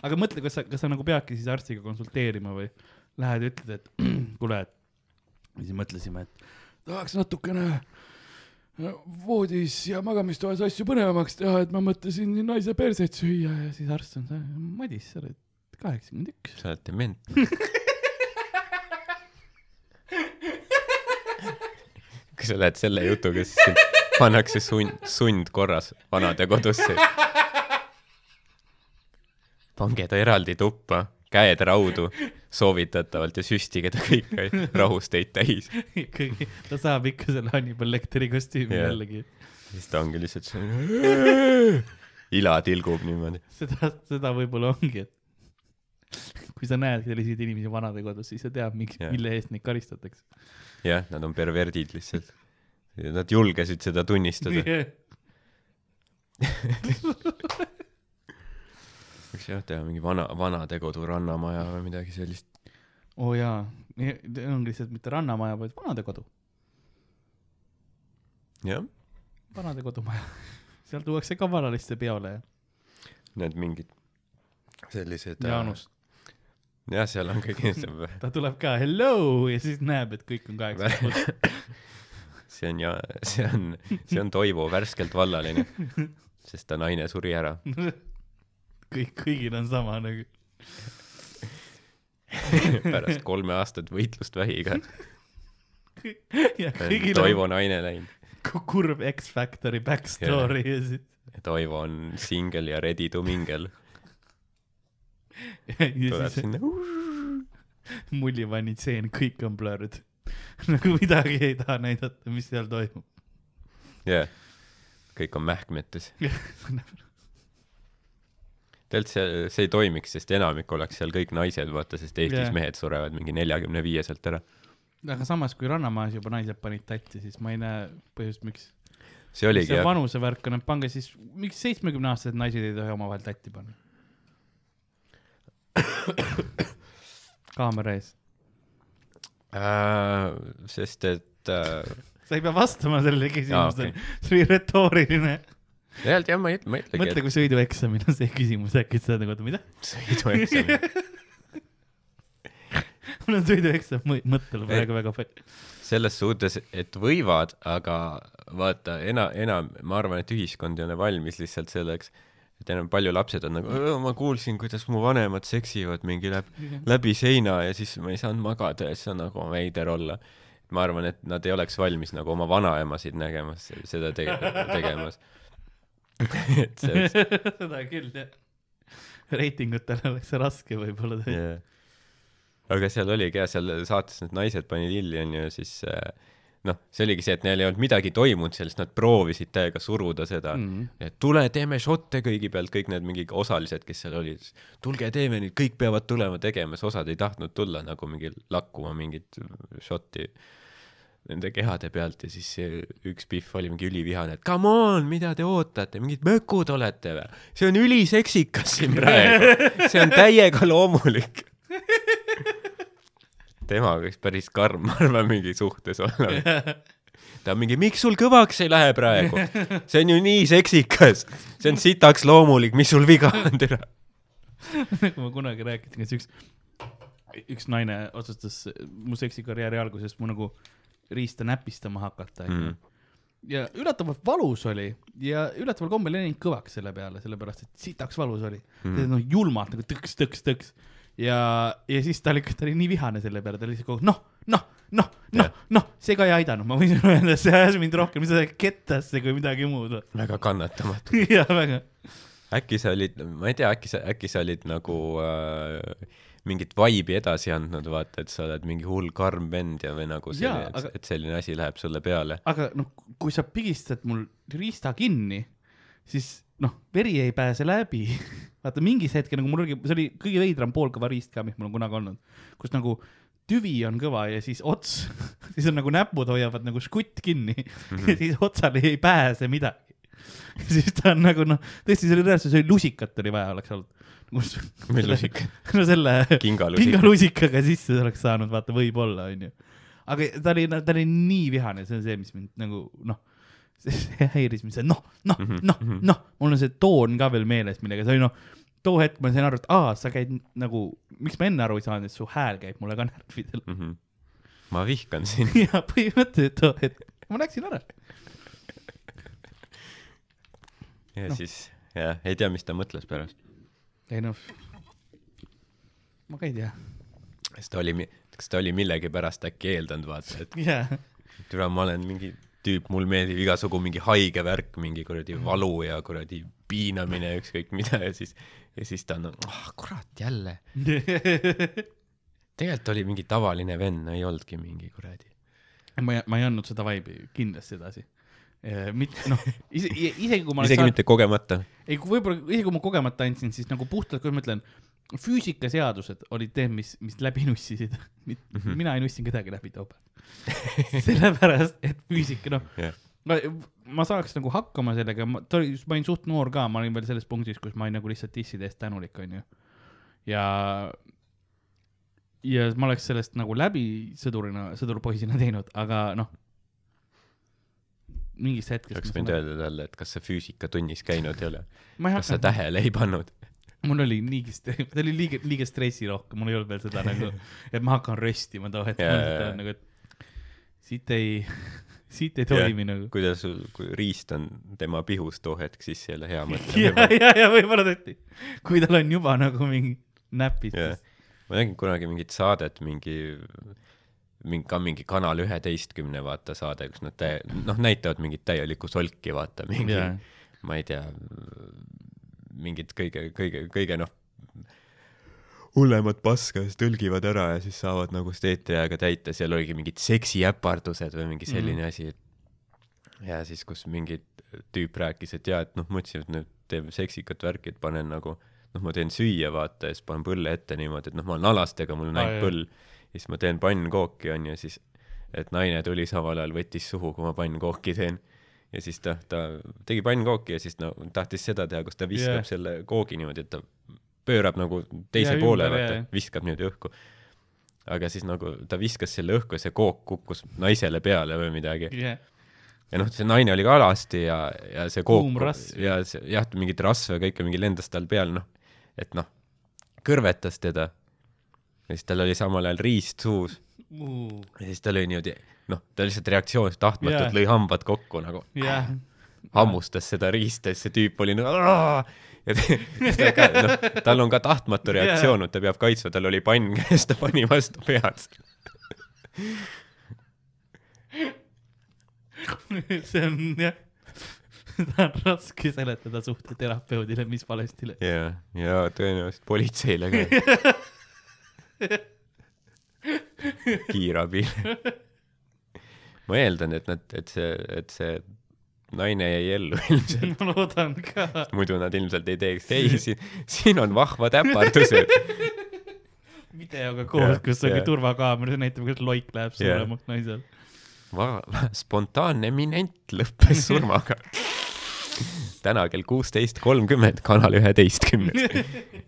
aga mõtle, kas sa, kas sa nagu peadki siis arstiga konsulteerima või lähed ja ütled, et kuule, et siis mõtlesime, et tahaks natukene voodis ja magamistoas asju põnevamaks teha, et ma mõtlesin naise perset süüa ja siis arst on see, Madis, sa oled kaheksakümmend üks. sa oled dement. kui sa lähed selle jutuga, siis sind pannakse sund, sundkorras vanadekodusse. pange ta eraldi tuppa, käed raudu, soovitatavalt ja süstige ta kõik rahusteid täis. ikkagi, ta saab ikka selle Hannibal Lecteri kostüümi yeah. jällegi. siis ta ongi lihtsalt see ila tilgub niimoodi. seda, seda võib-olla ongi, et kui sa näed selliseid inimesi vanadekodus, siis sa tead, miks yeah., mille eest neid karistatakse. jah, nad on perverdid lihtsalt. Nad julgesid seda tunnistada. võiks jah teha mingi vana, vanadekodu rannamaja või midagi sellist. oo oh jaa, ongi lihtsalt mitte rannamaja, vaid vanadekodu, jah, vanadekodumaja. seal tuuakse ka vanaliste peole ja need mingid sellised. Jaanus, jah, seal on kõik ta tuleb ka hello ja siis näeb, et kõik on kaheksakümmend pluss. See on ja see on, see on Toivo värskelt vallaline, sest ta naine suri ära. kõik, kõigil on sama nagu. pärast kolme aastat võitlust vähiga ja kõigil Toivo on naine läinud. ku- kurb X-Factori backstory ja siis, Toivo on singel ja ready to mingle. ja tuleb siis sinna. mullivanni tseen, kõik on blurred. nagu midagi ei taha näidata, mis seal toimub. jah, kõik on mähkmetes. tegelikult see, see ei toimiks, sest enamik oleks seal kõik naised, vaata, sest Eestis yeah. mehed surevad mingi neljakümne viieselt ära. aga samas, kui Rannamajas juba naised panid tatti, siis ma ei näe põhjust, miks. see oligi see jah, vanusevärk on, et pange siis, miks seitsmekümne aastased naised ei tohi omavahel tatti panna? kaamera ees. Äh, sest et äh, sa ei pea vastama sellele küsimusele Aa, see oli retooriline. tegelikult jah, ma ei, ma ei ütlegi, mõtle, kui sõidueksamil on see küsimus, äkki sa nagu, mida? et sõidueksam, mul on sõidueksam mõ- mõttel praegu väga palju. selles suhtes, et võivad, aga vaata, ena-, enam, ma arvan, et ühiskond ei ole valmis lihtsalt selleks, et enam palju lapsed on nagu, ma kuulsin, kuidas mu vanemad seksivad mingi läbi, läbi seina ja siis ma ei saanud magada ja siis on nagu veider olla. ma arvan, et nad ei oleks valmis nagu oma vanaemasid nägemas seda tege-, tegemas. et see, seda küll, jah. reitingutel oleks see raske võib-olla yeah.. aga seal oligi jah, seal saates need naised panid illi onju siis äh, noh, see oligi see, et neil ei olnud midagi toimunud seal, siis nad proovisid täiega suruda seda Mm. et tule teeme šotte kõigi pealt, kõik need mingi osalised, kes seal olid, tulge teeme nüüd, kõik peavad tulema tegema, siis osad ei tahtnud tulla nagu mingi lakkuma mingit šotti nende kehade pealt ja siis üks Pihv oli mingi ülivihane, et come on, mida te ootate, mingid mökud olete või? see on üliseksikas siin praegu, see on täiega loomulik. Tema võiks päris karm, ma arvan, mingi suhtes olla. ta on mingi, miks sul kõvaks ei lähe praegu? see on ju nii seksikas, see on sitaks loomulik, mis sul viga on, tere. nagu ma kunagi rääkisin, et üks, üks naine otsustas mu seksikarjääri alguses mu nagu riista näpistama hakata Mm. ja üllatavalt valus oli ja üllataval kombel ei läinud kõvaks selle peale, sellepärast et sitaks valus oli mm.. noh, julmalt nagu tõks, tõks, tõks ja, ja siis ta oli, ta oli nii vihane selle peale, ta oli lihtsalt kogu aeg noh, noh, noh, noh Jah., noh, see ka ei aidanud, ma võin sulle öelda, see ajas mind rohkem kettasse kui midagi muud. väga kannatamatu. ja väga, äkki sa olid, ma ei tea, äkki sa, äkki sa olid nagu äh, mingit vaibi edasi andnud, vaata, et sa oled mingi hull karm vend ja või nagu selline, aga- et selline asi läheb sulle peale. aga noh, kui sa pigistad mul riista kinni, siis noh, veri ei pääse läbi. vaata mingis hetkel nagu mul oli, see oli kõige veidram poolkõva riist ka, mis mul on kunagi olnud, kus nagu tüvi on kõva ja siis ots, siis on nagu näpud hoiavad nagu žgutt kinni mm -hmm. ja siis otsal ei pääse midagi. siis ta on nagu noh, tõesti, see oli reaalselt, see oli lusikat oli vaja oleks olnud. Mis lusika? no selle Kingalusika. kingalusikaga sisse oleks saanud, vaata, võib-olla onju. aga ta oli, ta oli nii vihane, see on see, mis mind nagu noh, see häiris mind, see noh, noh, noh, noh, mul on see toon ka veel meeles, millega see oli noh, too hetk ma sain aru, et aa, sa käid nagu, miks ma enne aru ei saanud, et su hääl käib mulle ka närvidele. mm. -hmm. ma vihkan sind. ja põhimõtteliselt too hetk, ma läksin ära. ja Noh. siis, jah, ei tea, mis ta mõtles pärast. ei noh, ma ka ei tea. kas ta oli, kas ta oli millegipärast äkki eeldanud, vaata, et jaa, türa, ma olen mingi tüüp, mul meeldib igasugu mingi haige värk, mingi kuradi valu ja kuradi piinamine, ükskõik mida ja siis, ja siis ta on, ah kurat, jälle. tegelikult oli mingi tavaline vend, ei olnudki mingi kuradi. ma ei, ma ei andnud seda vibe'i kindlasti edasi. mitte noh, ise, isegi kui ma isegi saanud- mitte kogemata. ei, võib-olla isegi kui ma kogemata andsin, siis nagu puhtalt, kui ma ütlen, füüsikaseadused olid need, mis, mis läbi nussisid. Mhm. mina ei nussinud kedagi läbi tauba. sellepärast, et füüsika, noh Jah. ma, ma saaks nagu hakkama sellega, ma, ta oli, ma olin suht noor ka, ma olin veel selles punktis, kus ma olin nagu lihtsalt disside eest tänulik, onju. ja, ja ma oleks sellest nagu läbi sõdurina, sõdurpoisina teinud, aga noh, mingist hetkest. oleks võinud öelda talle, et kas sa füüsikatunnis käinud ei ole, kas sa tähele ei pannud. mul oli liiga, ta oli liiga, liiga stressirohke, mul ei olnud veel seda nagu, et ma hakkan röstima too hetk jaa. nagu, et siit ei, siit ei toimi nagu. kuidas sul, kui riist on tema pihus too hetk, siis ei ole hea mõte ja, ja, ja võib-olla tõesti, kui tal on juba nagu mingi näpis Jah. ma nägin kunagi mingit saadet, mingi, mingi ka mingi Kanal üheteistkümne vaata saade, kus nad täie-, noh, näitavad mingit täielikku solki, vaata, mingi Jaa. ma ei tea, mingit kõige, kõige, kõige noh, hullemat paska siis tõlgivad ära ja siis saavad nagu eetriaega täita, seal oligi mingid seksiäpardused või mingi selline mm asi. ja siis, kus mingi tüüp rääkis, et jaa, et noh, mõtlesin, et nüüd teeme seksikat värki, et panen nagu noh, ma teen süüa, vaata, ja siis panen põlle ette niimoodi, et noh, ma olen alastega, mul on ainult põll. ja siis ma teen pannkooki, onju, siis et naine tuli samal ajal, võttis suhu, kui ma pannkooki teen. ja siis ta, ta tegi pannkooki ja siis no tahtis seda teha, kus ta viskab yeah. selle koogi niimoodi, et ta pöörab nagu teise Jaa, poole, vaata viskab niimoodi õhku. aga siis nagu ta viskas selle õhku ja see kook kukkus naisele peale või midagi. jah, ja noh, see naine oli ka alasti ja, ja see kook ja see jah, mingit rasva ja kõike mingi lendas tal peal, noh, et noh, kõrvetas teda. ja siis tal oli samal ajal riist suus. Ja siis tal oli niimoodi, noh, ta lihtsalt reaktsioonist tahtmatult Jaa. lõi hambad kokku nagu. Jah, hammustas seda riista ja siis see tüüp oli nagu ja ta- ka noh tal on ka tahtmatu reaktsioon et ta peab kaitsma tal oli pann käes ta pani vastu pead. See on jah, seda on raske seletada suhteterapeudile, mis valesti läks. ja ja tõenäoliselt politseile ka. Kiirabile ma eeldan et nad et see et see naine jäi ellu ilmselt. Ma loodan ka. muidu nad ilmselt ei teeks. Ei siin siin on vahvad äpardused. Videoga koos kus jah. turvakaamera, see näitab, kuidas loik läheb suuremaks naisel. Spontaanne eminent lõppes surmaga. Täna kell kuusteist kolmkümmend Kanal üheteistkümnes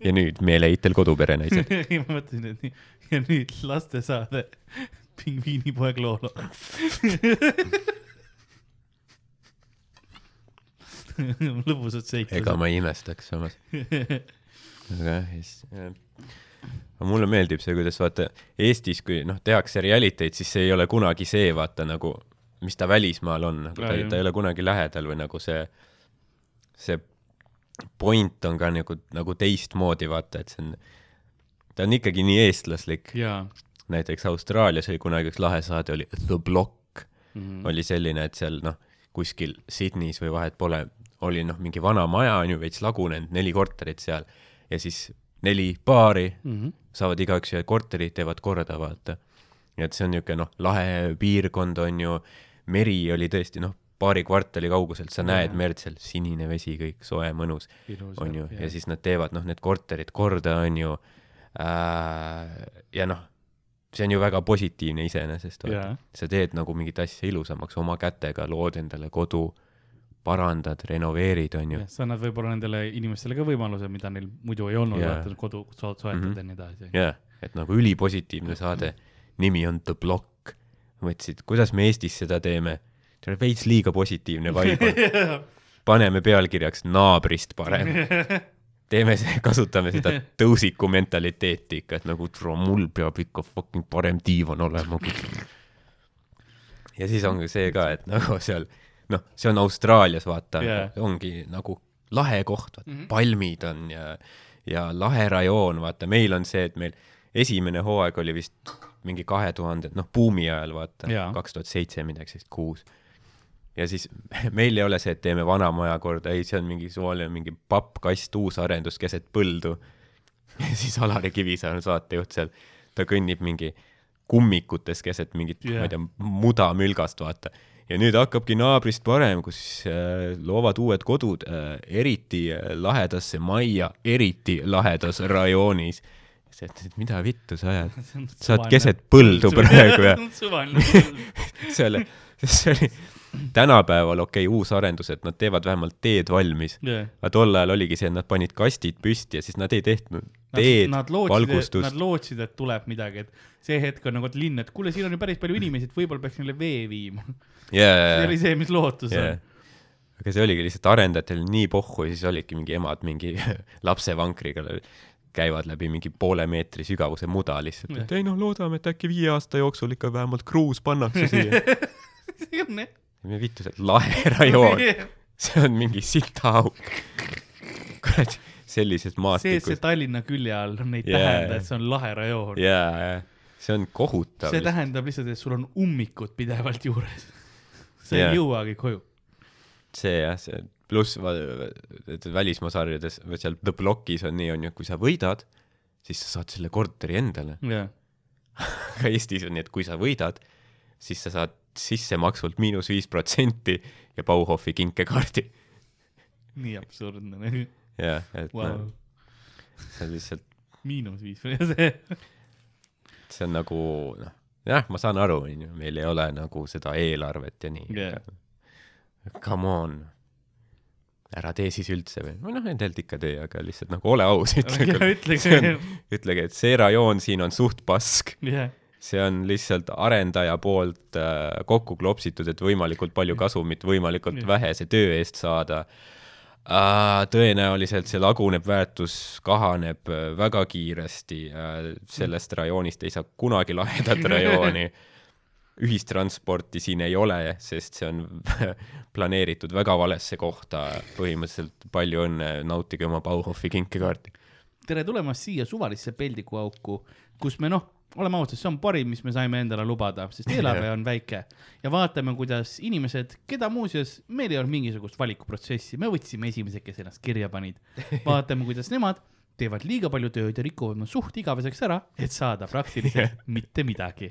ja nüüd meeleheitel kodupere naised. Ma mõtlesin, et nii, ja nüüd lastesaade Pingviinipoeg Loolo. lõbusad seiklused. ega ma ei imestaks samas. Aga jah siis aga mulle meeldib see kuidas vaata Eestis kui noh tehakse reality'd siis see ei ole kunagi see vaata nagu mis ta välismaal on nagu ta, ta ei ole kunagi lähedal või nagu see see point on ka nagu nagu teistmoodi vaata et see on ta on ikkagi nii eestlaslik. Näiteks Austraalias oli kunagi üks lahe saade oli The Block. Mhm. oli selline et seal noh kuskil Sydneys või vahet pole oli noh mingi vana maja on ju veits lagunenud neli korterit seal. Ja siis neli paari Mhm. saavad igaüks ühe korteri teevad korda vaata. Et see on niisugune noh lahe piirkond on ju. Meri oli tõesti noh paari kvartali kauguselt sa näed merd seal sinine vesi kõik soe mõnus on ju, ja siis nad teevad noh, need korterid korda, on ju. Äh,. ja noh, see on ju väga positiivne iseenesest, sa teed nagu mingit asja ilusamaks oma kätega, lood endale kodu, parandad, renoveerid, on ju sa annad võib-olla nendele inimestele ka võimaluse, mida neil muidu ei olnud Jaa. vaata kodu so- soetada Mhm. ja nii edasi. jah, et nagu ülipositiivne saade, nimi on The Block. mõtlesid, kuidas me Eestis seda teeme, see on veits liiga positiivne vibe on, paneme pealkirjaks naabrist parem. teeme see, kasutame seda tõusiku mentaliteeti ikka, et nagu mul peab ikka fucking parem diivan olema. ja siis ongi see ka, et nagu seal noh, see on Austraalias vaata yeah., ongi nagu lahe koht, vaata mm. -hmm. palmid on ja ja lahe rajoon, vaata meil on see, et meil esimene hooaeg oli vist mingi kahe tuhande, noh buumi ajal vaata kaks tuhat seitse midagi sellist, kuus. ja siis meil ei ole see, et teeme vana maja korda, ei, see on mingi suvaline mingi pappkast uusarendus keset põldu. ja siis Alari Kivisaar on saatejuht seal, ta kõnnib mingi kummikutes keset mingit yeah., ma ei tea, mudamülgast, vaata. Ja nüüd hakkabki naabrist parem, kus äh, loovad uued kodud äh, eriti äh, lahedasse majja, eriti lahedas rajoonis. siis ütlesid, mida vittu sa ajad, sa oled keset põldu praegu ja selle, see oli tänapäeval okei okay,, uusarendused, nad teevad vähemalt teed valmis. jah. aga tol ajal oligi see, et nad panid kastid püsti ja siis nad ei tehtud teed, Nad lootsid, nad valgustust. lootsid, et tuleb midagi, et see hetk on nagu et linn, et kuule, siin on ju päris palju inimesi, et võib-olla peaks neile vee viima. see jaa oli, see, mis lootus jaa on.. aga see oligi lihtsalt arendajatel nii pohhu ja siis olidki mingi emad mingi lapsevankriga käivad läbi mingi poole meetri sügavuse muda lihtsalt, et ei noh, loodame, et äkki viie aasta jooksul ikka vähemalt kruus pannakse siia. see on jah. Me vittu, see lahe rajoon, see on mingi sitaauk. kurat, sellised see, see maastikud. Tallinna külje all on neid Jaa. tähendab, et see on lahe rajoon. jaa, jaa, see on kohutav see. tähendab lihtsalt, et sul on ummikud pidevalt juures. sa Jaa. ei jõuagi koju. see jah, see pluss et välismaa sarjades seal The Blockis on nii, on ju, kui sa võidad, siis sa saad selle korteri endale. jah. aga Eestis on nii, et kui sa võidad, siis sa saad sissemaksult miinus viis protsenti ja Bauhofi kinkekaardi. nii absurdne nagu. jah, et Wow. no see on lihtsalt, miinus viis, see. on nagu noh, jah, ma saan aru, on ju, meil ei ole nagu seda eelarvet ja nii yeah.. Come on, ära tee siis üldse või, või noh, endalt ikka tee, aga lihtsalt nagu ole aus, ütle, ütlege, ütlege, et see rajoon siin on suht pask, jah. See on lihtsalt arendaja poolt äh, kokku klopsitud, et võimalikult palju kasumit võimalikult vähese töö eest saada äh,. tõenäoliselt see lagunev väärtus kahaneb äh, väga kiiresti sellest rajoonist ei saa kunagi lahedat rajooni. ühistransporti siin ei ole, sest see on planeeritud väga valesse kohta, põhimõtteliselt palju õnne, nautige oma Bauhofi kinkekaarti. tere tulemast siia suvalisse peldikuauku, kus me noh, oleme ausad, see on parim, mis me saime endale lubada, sest eelarve on väike ja vaatame, kuidas inimesed, keda muuseas meil ei olnud mingisugust valikuprotsessi, me võtsime esimesed, kes ennast kirja panid. vaatame, kuidas nemad teevad liiga palju tööd ja rikuvad oma suht igaveseks ära, et saada praktiliselt mitte midagi.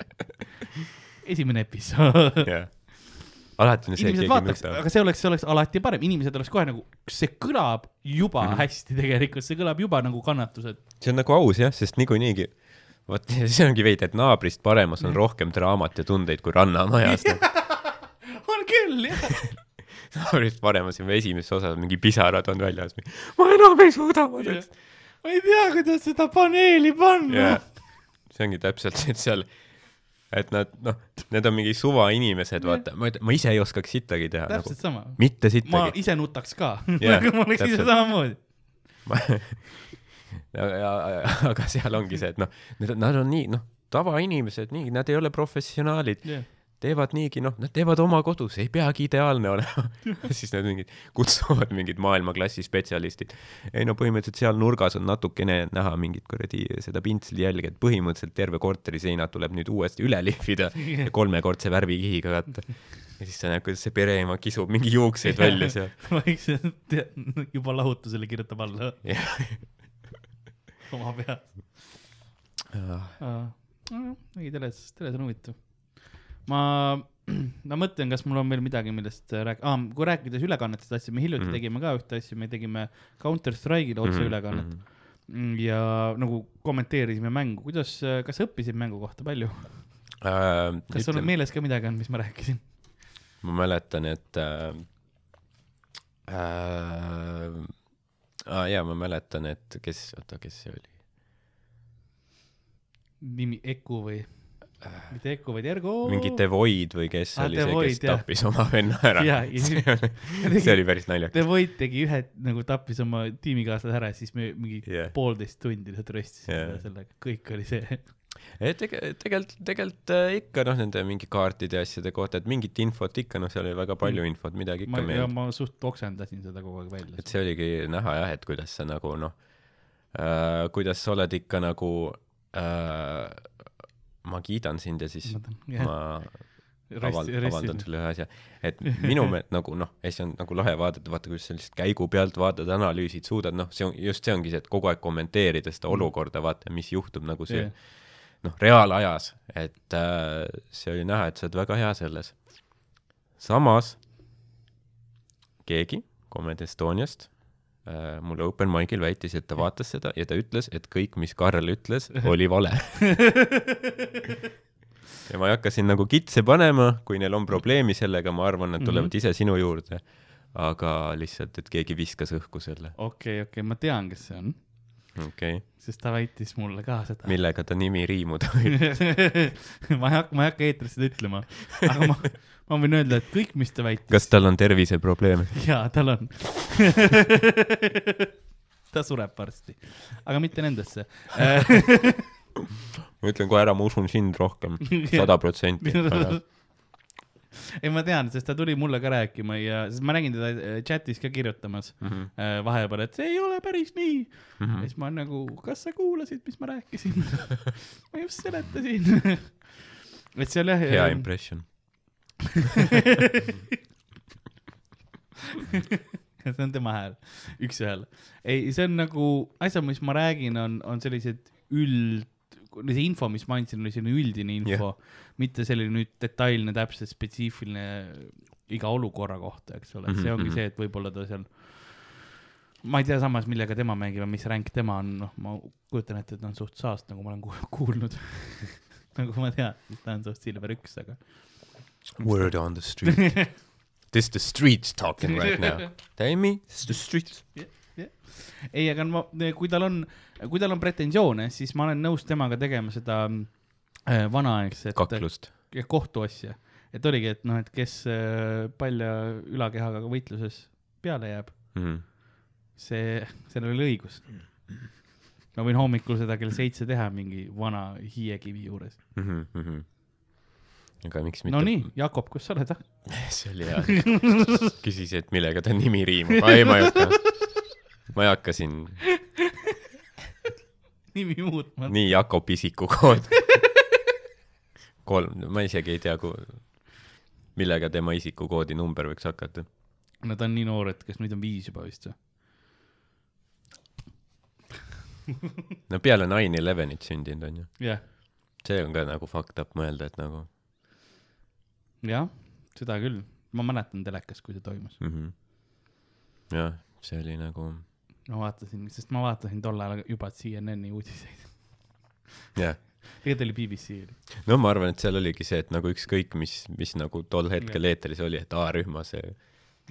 esimene episood. jah. alati on see, keegi vaataks, nutab. aga see oleks, see oleks alati parem, inimesed oleks kohe nagu, see kõlab juba mm. -hmm. hästi tegelikult, see kõlab juba nagu kannatused. see on nagu aus jah, sest niikuinii vot see ongi veidi, et naabrist paremas on rohkem draamat ja tundeid kui Rannamajas. on küll, jah. naabrist paremas juba esimeses osas mingi pisarad on väljas. ma enam ei suuda, ma teeks. ma ei tea, kuidas seda paneeli panna jah, see ongi täpselt see, et seal, et nad noh, need on mingi suvainimesed, vaata, ma, ma ise ei oskaks sittagi teha nagu täpselt, sama. mitte ma sittagi. ise nutaks ka Jah, nagu ma oleks ise täpselt. samamoodi. Aga seal ongi see, et noh, nad on nii noh, tavainimesed, nii, nad ei ole professionaalid, teevad niigi noh, nad teevad oma kodus, ei peagi ideaalne olema. siis nad mingid kutsuvad mingid maailmaklassi spetsialistid. ei no põhimõtteliselt seal nurgas on natukene näha mingit kuradi seda pintslijälge, et põhimõtteliselt terve korteri seinad tuleb nüüd uuesti üle lihvida ja kolmekordse värvikihiga katta. ja siis sa näed, kuidas see pereema kisub mingi juukseid välja seal. vaikselt juba lahutusele kirjutab alla oma peas. ei, teles, teles on huvitav. ma, ma mõtlen, kas mul on veel midagi, millest rääk- ah,, kui rääkides ülekannetest asju, me hiljuti mm. -hmm. tegime ka ühte asja, me tegime Counter Strike'ile otseülekannet mm Mhm. -hmm. ja nagu kommenteerisime mängu, kuidas, kas sa õppisid mängu kohta palju? äh, kas sul on meeles ka midagi on, mis ma rääkisin? ma mäletan, et äh, äh, ah, jaa, ma mäletan, et kes, oota, kes see oli? nimi Eku või? mitte Eku, vaid Ergo. mingi The Void või kes Ah, oli The see, kes jah. tappis oma venna ära see oli, see oli päris naljakas. The Void tegi ühe, nagu tappis oma tiimikaaslase ära ja siis me mingi yeah. poolteist tundi lihtsalt röstisime yeah. sellega, kõik oli see. tege-, tegelikult, tegelikult äh, ikka noh, nende mingi kaartide ja asjade kohta, et mingit infot ikka noh, seal oli väga palju infot, midagi ma ikka, ja meeldis. ma suht oksendasin seda kogu aeg välja et. see oligi näha jah, et kuidas sa nagu noh äh,, kuidas sa oled ikka nagu äh,, ma kiidan sind ja siis jah, ma aval-, avaldan sulle ühe asja, et minu meelest nagu noh, hästi on nagu lahe vaadata, vaata kuidas sa lihtsalt käigu pealt vaatad, analüüsid, suudad, noh, see on, just see ongi see, et kogu aeg kommenteerida seda olukorda, vaata, mis juhtub nagu see Jah. noh, reaalajas, et äh, see oli näha, et sa oled väga hea selles. samas keegi Comedy Estoniast äh, mulle open mic'il väitis, et ta vaatas seda ja ta ütles, et kõik, mis Karl ütles, oli vale. ja ma ei hakka siin nagu kitse panema, kui neil on probleemi sellega, ma arvan, nad tulevad ise sinu juurde. aga lihtsalt, et keegi viskas õhku selle, okei, okei, ma tean, kes see on, okay.. sest ta väitis mulle ka seda. millega ta nimi riimuda võib? ma ei hakka, ma ei hakka eetris seda ütlema, aga ma, ma võin öelda, et kõik, mis ta väitis. kas tal on terviseprobleeme? jaa, tal on. ta sureb varsti, aga mitte nendesse. ma ütlen kohe ära, ma usun sind rohkem, sada protsenti. ei, ma tean, sest ta tuli mulle ka rääkima ja, sest ma nägin teda äh, chatis ka kirjutamas Mhm. äh, vahepeal, et see ei ole päris nii. ja siis ma nagu, kas sa kuulasid, mis ma rääkisin? ma just seletasin. et seal jah. hea impression. see on tema hääl, üks-ühele. ei, see on nagu, asjad, mis ma räägin, on, on sellised üld, see info, mis ma andsin, oli selline üldine info yeah., mitte selline nüüd detailne, täpselt spetsiifiline iga olukorra kohta, eks ole, see ongi Mhm, see, et võib-olla ta seal ma ei tea samas, millega tema mängib ja mis ränk tema on, noh, ma kujutan ette, et ta on suht saast, nagu ma olen ku- kuulnud nagu ma tean, siis ta on suht silver üks, aga Word on the street. This the streets talking right now. Tammy, this the streets. ei, aga ma, kui tal on, kui tal on pretensioone, siis ma olen nõus temaga tegema seda äh, vanaaegset kaklust. ja kohtuasja. et oligi, et noh, et kes äh, palja ülakehaga võitluses peale jääb, Mhm. see, sellel oli õigus. ma võin hommikul seda kell seitse teha mingi vana hiiekivi juures. Mhm, aga miks mitte? no nii, Jakob, kus sa oled? see oli hea. küsis, et millega ta nimi riimub. ei, ma ei hakka, ma ei hakka siin, nimi muutma. nii Jakob isikukood. kolm, ma isegi ei tea, millega tema isikukoodi number võiks hakata. no ta on nii noor, et kas nüüd on viis juba vist või? no peale nine elevenit sündinud on ju. jah, see on ka nagu fucked up mõelda, et nagu jah, seda küll. ma mäletan telekas, kui see toimus. mm. -hmm. jah, see oli nagu, ma vaatasin, sest ma vaatasin tol ajal juba CNN-i uudiseid. jah. tegelikult oli BBC no ma arvan, et seal oligi see, et nagu ükskõik mis, mis nagu tol hetkel eetris oli, et A-rühma see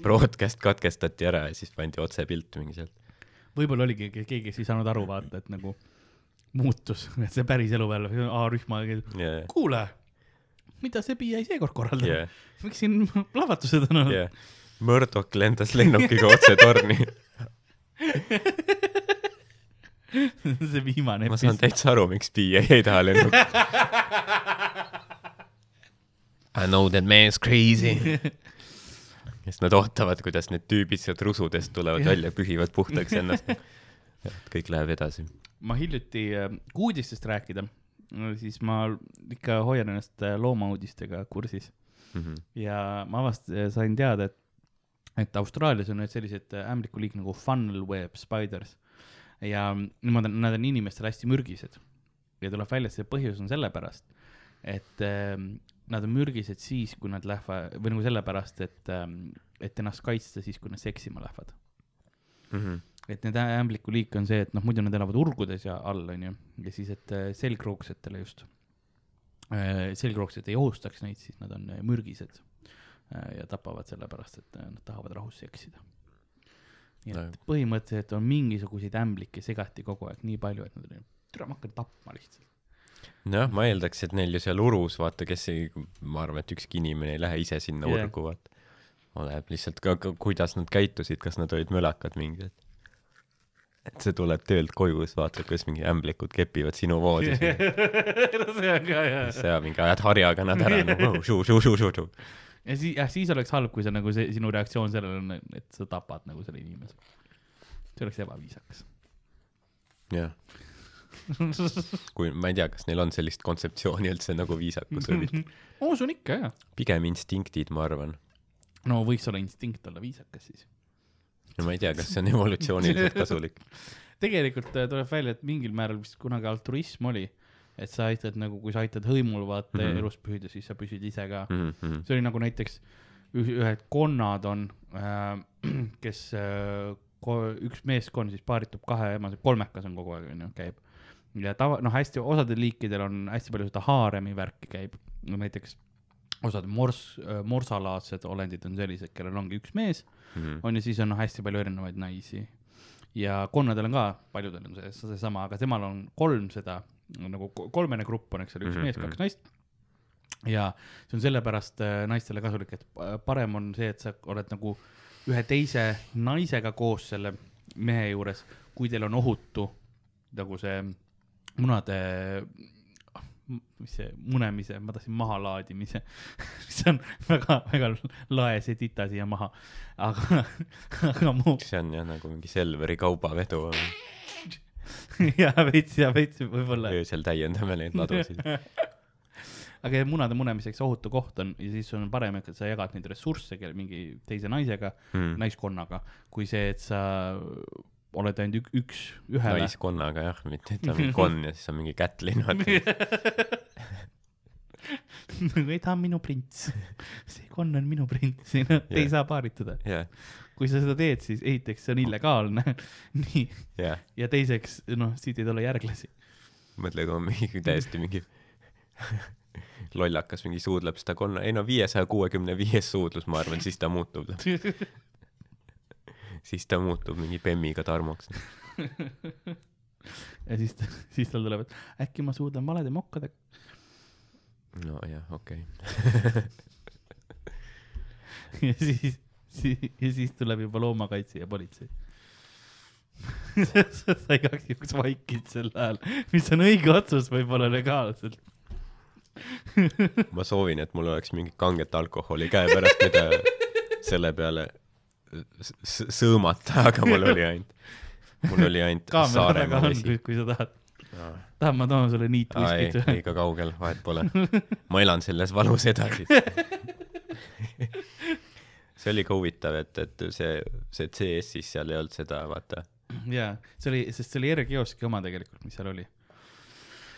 broadcast katkestati ära ja siis pandi otsepilt mingi sealt. võib-olla oligi keegi, kes ei saanud aru vaata, et nagu muutus, et see päris elu peal A-rühma, jah, kuule, mida see PI seekord korraldab jah, miks siin plahvatused on olnud? jah. Murdoch lendas lennukiga otse torni. see viimane ma saan täitsa aru, miks PA ei taha lennukit. I know that man's crazy. siis nad ootavad, kuidas need tüübid sealt rusudest tulevad välja, pühivad puhtaks ennast. kõik läheb edasi. ma hiljuti, kui uudistest rääkida, siis ma ikka hoian ennast äh, loomauudistega kursis Mhm. ja ma avast-, sain teada, et, et Austraalias on nüüd sellised äh, ämblikuliik nagu funnel web spiders ja nemad on, nad on inimestele hästi mürgised ja tuleb välja, et see põhjus on sellepärast, et äh, nad on mürgised siis, kui nad lähevad või nagu sellepärast, et äh,, et ennast kaitsta siis, kui nad seksima lähevad. Mhm. et need ämblikuliik on see, et noh, muidu nad elavad urgudes ja all, onju, ja siis, et äh, selgroogsetele just, selgroogsed ei ohustaks neid, siis nad on äh, mürgised äh, ja tapavad sellepärast, et äh, nad tahavad rahus seksida. nii et No. põhimõtteliselt on mingisuguseid ämblikke segati kogu aeg nii palju, et nad olid, tere, ma hakkan tapma lihtsalt. nojah, ma eeldaks, et neil ju seal urus, vaata, kes ei, ma arvan, et ükski inimene ei lähe ise sinna yeah. urgu, vaata. oleneb lihtsalt ka, ka, kuidas nad käitusid, kas nad olid mölakad mingid. et see tuleb töölt koju, siis vaatad, kuidas mingi ämblikud kepivad sinu voodis. see on ka hea. sa mingi ajad harjaga nad ära nagu šuu-šuu-šuu-šuu. Ja siis, jah, siis oleks halb, kui sa nagu see, sinu reaktsioon sellele on, et sa tapad nagu selle inimese. see oleks ebaviisakas. jah. kui ma ei tea, kas neil on sellist kontseptsiooni üldse nagu viisakus või mitte. ma usun ikka jah. pigem instinktid, ma arvan. no võiks olla instinkt olla viisakas siis. no ma ei tea, kas see on evolutsiooniliselt kasulik. tegelikult äh, tuleb välja, et mingil määral vist kunagi altruism oli, et sa aitad nagu, kui sa aitad hõimul vaata mm. -hmm. elus püsida, siis sa püsid ise ka. mm. -hmm. see oli nagu näiteks üh- ühed konnad on äh, kes äh,, üks meeskond siis paaritub kahe ema, kolmekas on kogu aeg onju, käib. ja tava, noh, hästi osadel liikidel on hästi palju seda haaremi värki käib, no näiteks osad mors-, morsalaadsed olendid on sellised, kellel ongi üks mees Mm -hmm. on ju, siis on noh, hästi palju erinevaid naisi. ja konnadel on ka, paljudel on see, seesama, aga temal on kolm seda nagu ko- kolmene grupp on, eks ole, üks Mhm, mees, kaks naist. ja see on sellepärast äh, naistele kasulik, et pa- parem on see, et sa oled nagu ühe teise naisega koos selle mehe juures, kui teil on ohutu nagu see munade, mis see munemise, ma tahtsin mahalaadimise, mis on väga, väga lae see tita siia maha, aga, aga mu see on jah nagu mingi Selveri kaubavedu. ja veits ja veits võib-olla. öösel täiendame neid ladusid. aga munade munemiseks ohutu koht on ja siis on parem, et sa jagad neid ressursse mingi teise naisega mm., naiskonnaga, kui see, et sa oled ainult ük, üks, ühele. naiskonnaga jah, mitte mingi konn ja siis on mingi Kätlin, ta on minu prints. see konn on minu prints, te yeah. ei saa paaritada. jah, kui sa seda teed, siis esiteks see on illegaalne. nii, jah. ja teiseks, noh, siit ei tule järglasi. mõtle, kui on mingi täiesti mingi lollakas mingi suudleb seda konna, ei no viiesaja kuuekümne viies suudlus, ma arvan, siis ta muutub. siis ta muutub mingi bemmiga Tarmoks. ja siis, siis tal tuleb, et äkki ma suudan valede mokkadega. nojah, okei ja siis, siis, ja siis tuleb juba loomakaitse ja politsei. sa igaks juhuks vaikid sel ajal, mis on õige otsus võib-olla legaalselt. ma soovin, et mul oleks mingi kanget alkoholi käepärast, mida selle peale sõõmata, aga mul oli ainult, mul oli ainult Saaremaa vesi kui, sa tahad. tahad, ma toon sulle niitviskit, või? liiga kaugel, vahet pole. ma elan selles valus edasi. See oli ka huvitav, et, et see, see CS-is seal ei olnud seda, vaata. jaa, see oli, sest see oli R-kioski oma tegelikult, mis seal oli.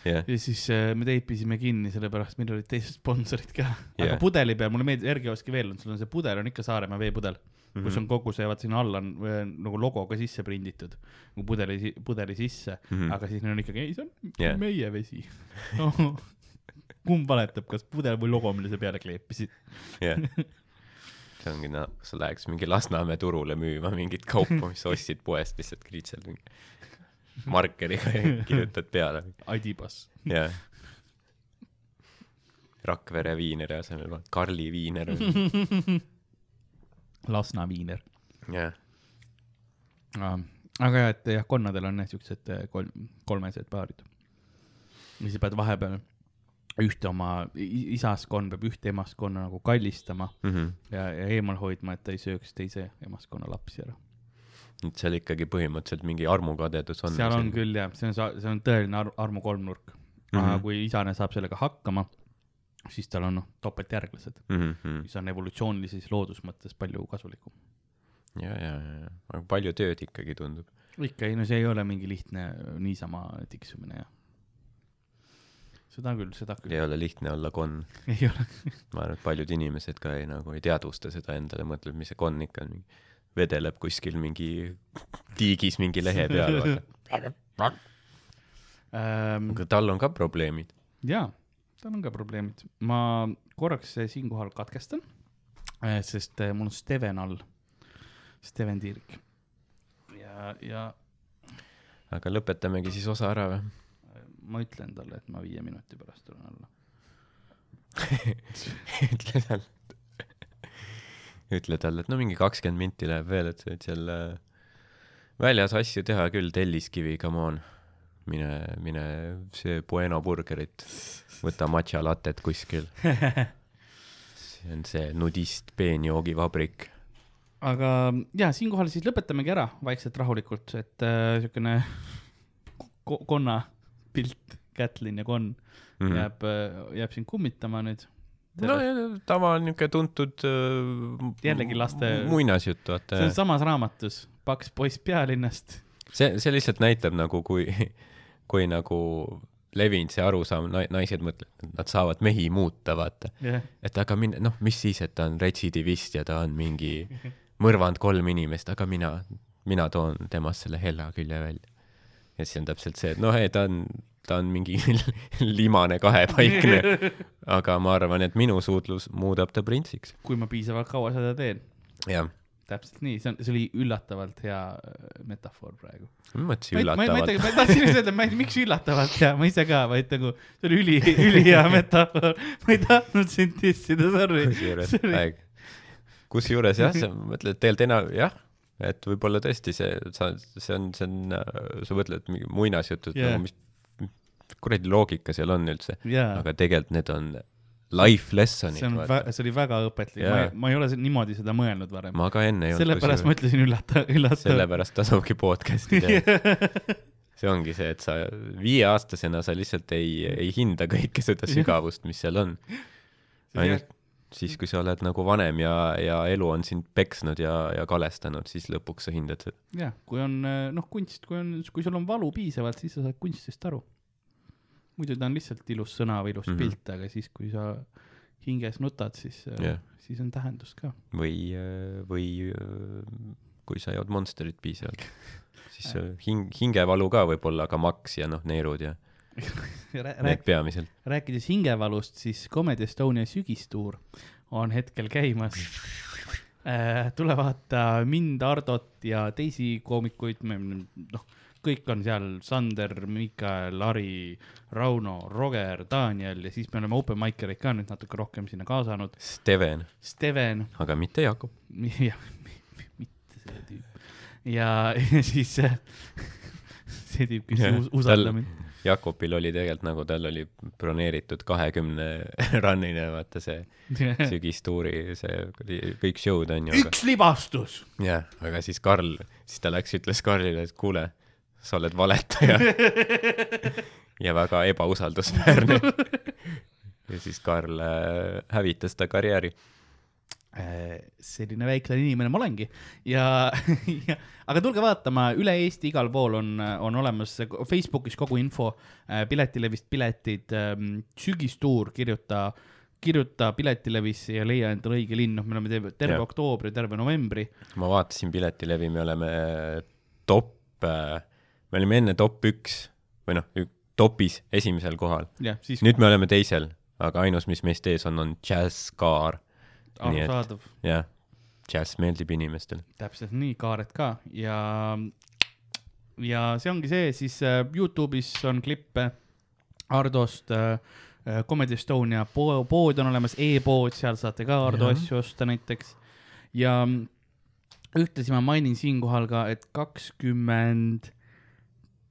jah, ja siis äh, me teipisime kinni, sellepärast meil olid teised sponsorid ka. aga Jah. pudeli peal, mulle meeldib R-kioski veel on, sul on see pudel on ikka Saaremaa veepudel mm, -hmm. kus Mhm. on kogu see, vaat sinna alla on äh, nagu logo ka sisse prinditud, nagu pudeli, pudeli sisse mm. -hmm. aga siis neil on ikkagi, ei see on yeah. meie vesi oh,. kumb valetab, kas pudel või logo, mille sa peale kleepisid? jah. see ongi, no sa läheks mingi Lasnamäe turule müüma mingit kaupa, mis sa ostsid poest, lihtsalt kriitsed mingi markeriga ja kirjutad peale. Adibas. jah. Rakvere viineri asemel vaat Karli viiner. Lasna viiner. jah, aga jah, et jah, konnadel on jah siuksed äh, kolm, kolmesed paarid. ja siis pead vahepeal ühte oma, isaskond peab ühte emaskonna nagu kallistama Mhm. ja, ja eemal hoidma, et ta ei sööks teise emaskonna lapsi ära. et seal ikkagi põhimõtteliselt mingi armukadedus on. seal on küll jah, see on, see on tõeline ar armu kolmnurk mm. -hmm. aga Mhm. kui isane saab sellega hakkama, siis tal on noh, topeltjärglased, mm. -hmm. mis on evolutsioonilises loodus mõttes palju kasulikum. ja, ja, ja, aga palju tööd ikkagi tundub. ikka ei, no see ei ole mingi lihtne niisama tiksumine ja. Seda küll, seda küll. ei ole lihtne olla konn. ei ole. ma arvan, et paljud inimesed ka ei nagu ei teadvusta seda endale, mõtleb, mis see konn ikka on, vedeleb kuskil mingi tiigis mingi lehe peal. Ähm, aga tal on ka probleemid. jaa, tal on ka probleemid. ma korraks eh, siinkohal katkestan, sest eh, mul on Steven all, Steven Tiirik. ja, ja aga lõpetamegi siis osa ära või? Ma ütlen talle, et ma viie minuti pärast tulen alla. ütle talle, ütle talle, et no mingi kakskümmend minti läheb veel, et sa võid seal äh, väljas asju teha küll, Telliskivi, come on. mine, mine söö Bueno burgerit, võta matša latet kuskil. see on see nudist peenjoogivabrik. aga ja siinkohal siis lõpetamegi ära vaikselt rahulikult, et äh, siukene ko konna, pilt, Kätlin ja Con mm. -hmm. jääb, jääb sind kummitama nüüd. no tava niuke tuntud äh, Jällegi laste- muinasjutt, see vaata on. samas raamatus, Paks poiss pealinnast. see, see lihtsalt näitab nagu, kui, kui nagu levinud see arusaam, naised mõtlevad, et nad saavad mehi muuta, vaata. jah, et aga min-, noh, mis siis, et ta on retsidivist ja ta on mingi mõrvanud kolm inimest, aga mina, mina toon temast selle hella külje välja. Ja siis on täpselt see, et noh, ei ta on, ta on mingi limane kahepaikne, aga ma arvan, et minu suudlus muudab ta printsiks. kui ma piisavalt kaua seda teen. jah, täpselt nii, see on, see oli üllatavalt hea äh, metafoor praegu. ma mõtlesin üllatavalt. ma tahtsin just öelda, ma ei, miks üllatavalt hea, ma ise ka, vaid nagu see oli üli, ülihea metafoor. ma ei tahtnud sind dissida, sorry. kusjuures kusjuures jah, sa mõtled tegelikult enam, jah, et võib-olla tõesti see, sa, see on, see on, sa mõtled mingi muinasjutud yeah. nagu, mis kuradi loogika seal on üldse, jaa, aga tegelikult need on life lesson'id see on, see oli väga õpetlik, ma Jaa. ei, ma ei ole niimoodi seda mõelnud varem. ma ka enne ei olnud sellepärast ma ütlesin üllatav, üllatav. sellepärast tasubki podcast'i teha. see ongi see, et sa viieaastasena sa lihtsalt ei, ei hinda kõike seda sügavust, mis seal on. ainult siis, kui sa oled nagu vanem ja, ja elu on sind peksnud ja, ja kalestanud, siis lõpuks sa hindad seda. jah, kui on noh, kunst, kui on, kui sul on valu piisavalt, siis sa saad kunstist aru. muidu ta on lihtsalt ilus sõna või ilus mm. -hmm. pilt, aga siis, kui sa hinges nutad, siis yeah., siis on tähendus ka. või, või äh, kui sa jood Monsterit piisavalt, siis äh, hing, hingevalu ka võib olla, aga maks ja noh, neerud ja need peamiselt. rääkides hingevalust, siis Comedy Estonia sügistuur on hetkel käimas. tule vaata mind, Hardot ja teisi koomikuid, noh, kõik on seal, Sander, Miikael, Lari, Rauno, Roger, Daniel ja siis me oleme open mic'ereid ka nüüd natuke rohkem sinna kaasanud. Steven, Steven, aga mitte Jakob. jah, mitte see tüüp. ja, ja siis äh, see tüüp, kes Jah, us- usaldab mind. Jakobil oli tegelikult nagu tal oli broneeritud kahekümne run'ine vaata see sügistuuri, see kõik show'd on ju, aga üks libastus. jah, aga siis Karl, siis ta läks, ütles Karlile, et kuule, sa oled valetaja ja väga ebausaldusväärne. ja siis Karl äh, hävitas ta karjääri. Äh, selline väiklane inimene ma olengi ja, ja, aga tulge vaatama, üle Eesti igal pool on, on olemas Facebookis kogu info, Piletilevist piletid, sügistuur, kirjuta, kirjuta Piletilevisse ja leia endale õige linn, noh, me oleme terve, terve oktoobri, terve novembri. ma vaatasin Piletilevi, me oleme top, me olime enne top üks või noh, topis esimesel kohal. nüüd me oleme teisel, aga ainus, mis meist ees on, on Jazzcar. nii et- arusaadav, jah, džäss meeldib inimestele. täpselt nii, kaared ka ja, ja see ongi see, siis äh, Youtube'is on klippe Hardost äh,, Comedy Estonia po pood on olemas e, e-pood, seal saate ka Hardo asju osta näiteks. ja mm, ühtlasi ma mainin siinkohal ka, et kakskümmend,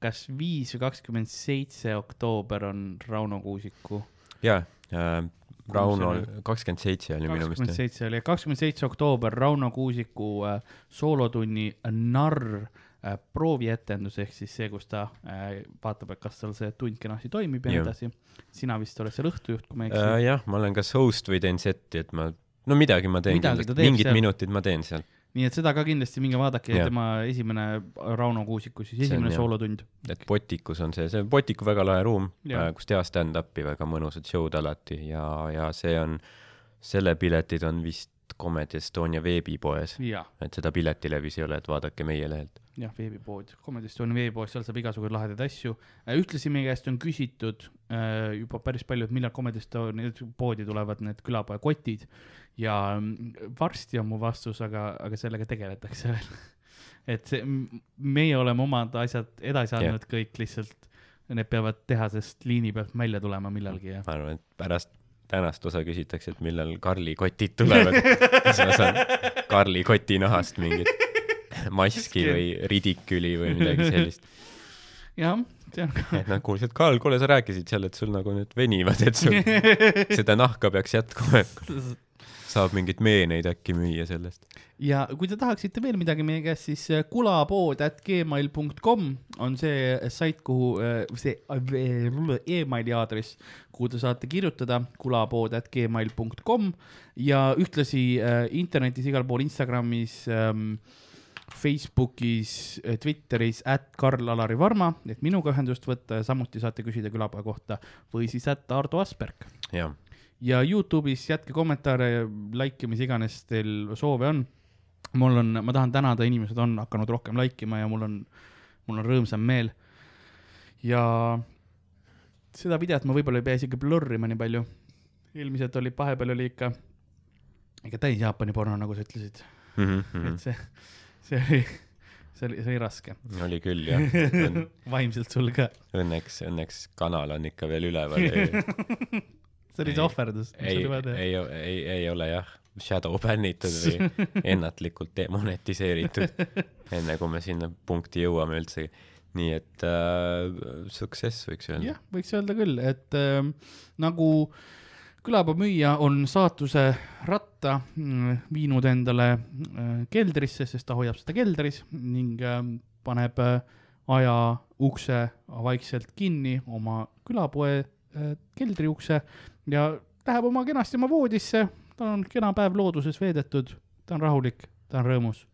kas viis või kakskümmend seitse oktoober on Rauno Kuusiku jaa äh,, Raunol see kakskümmend seitse oli minu kakskümmend meelest. seitse oli, kakskümmend seitse oktoober Rauno Kuusiku äh, soolotunni Narr äh, proovietendus ehk siis see, kus ta äh, vaatab, et kas tal see tund kenasti toimib ja nii edasi. sina vist oled seal õhtujuht, kui ma ei Äh, eksi. jah, ma olen kas host või teen setti, et ma, no midagi ma teen Midagi kindlasti, mingid seal. minutid ma teen seal. Nii et seda ka kindlasti minge vaadake Jah., tema esimene Rauno Kuusiku siis esimene soolotund. et Botikus on see, see on Botiku väga lahe ruum, Jaa. kus teha stand-up'i, väga mõnusad show'd alati ja, ja see on, selle piletid on vist Comedy Estonia veebipoes, ja, et seda Piletilevis ei ole, et vaadake meie lehelt. jah, veebipood, Comedy Estonia veebipood, seal saab igasuguseid lahedaid asju. ühtlasi meie käest on küsitud äh, juba päris palju, et millal Comedy Estonia poodi tulevad need külapoe kotid ja mm, varsti on mu vastus, aga, aga sellega tegeletakse veel. et see, meie oleme omad asjad edasi andnud kõik lihtsalt, need peavad tehasest liini pealt välja tulema millalgi ja ma arvan, et pärast tänast osa küsitakse, et millal Karli kotid tulevad, siis ma saan Karli koti nahast mingit maski või ridiküli või midagi sellist. jah, see on ka et nad kuulsid, Karl, kuule, sa rääkisid seal, et sul nagu need venivad, et sul seda nahka peaks jätkuma. saab mingeid meeneid äkki müüa sellest. ja kui te tahaksite veel midagi meie käest, siis äh, kulapood at gmail.com on see sait, kuhu äh, see äh, emaili aadress, kuhu te saate kirjutada kulapood at gmail.com ja ühtlasi internetis igal pool Instagramis ähm, Facebookis, Twitteris, at Karl-Alari Varma, et minuga ühendust võtta ja samuti saate küsida külapoe kohta või siis at Ardo Asperg jah, ja Youtube'is jätke kommentaare, like ja mis iganes teil soove on. mul on, ma tahan tänada, inimesed on hakanud rohkem like ima ja mul on, mul on rõõmsam meel. ja seda videot ma võib-olla ei pea isegi blurrima nii palju. ilmselt oli, vahepeal oli ikka, ikka täis Jaapani porno, nagu sa ütlesid, Mhm, et see, see oli, see oli, see oli raske. oli küll jah. vaimselt sul ka, Õnneks, õnneks kanal on ikka veel üleval. ei, see oli Ei, see ohverdus, mis ei oli vaja, teha. ei, ei, ei ole jah, shadow bännitud või ennatlikult demonetiseeritud, enne kui me sinna punkti jõuame üldse. nii et äh, success võiks öelda jah, võiks öelda küll, et äh, nagu külapea müüja on saatuse ratta mm, viinud endale äh, keldrisse, sest ta hoiab seda keldris ning äh, paneb äh, aja ukse vaikselt kinni oma külapoe äh, keldri ukse ja läheb oma kenasti oma voodisse, tal on kena päev looduses veedetud, ta on rahulik, ta on rõõmus.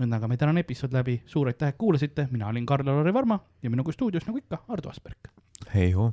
nüüd aga meie tänane episood läbi, suur aitäh, et kuulasite, mina olin Karl-Lari Varma ja minuga stuudios nagu ikka Ardo Asperg. hei hoo.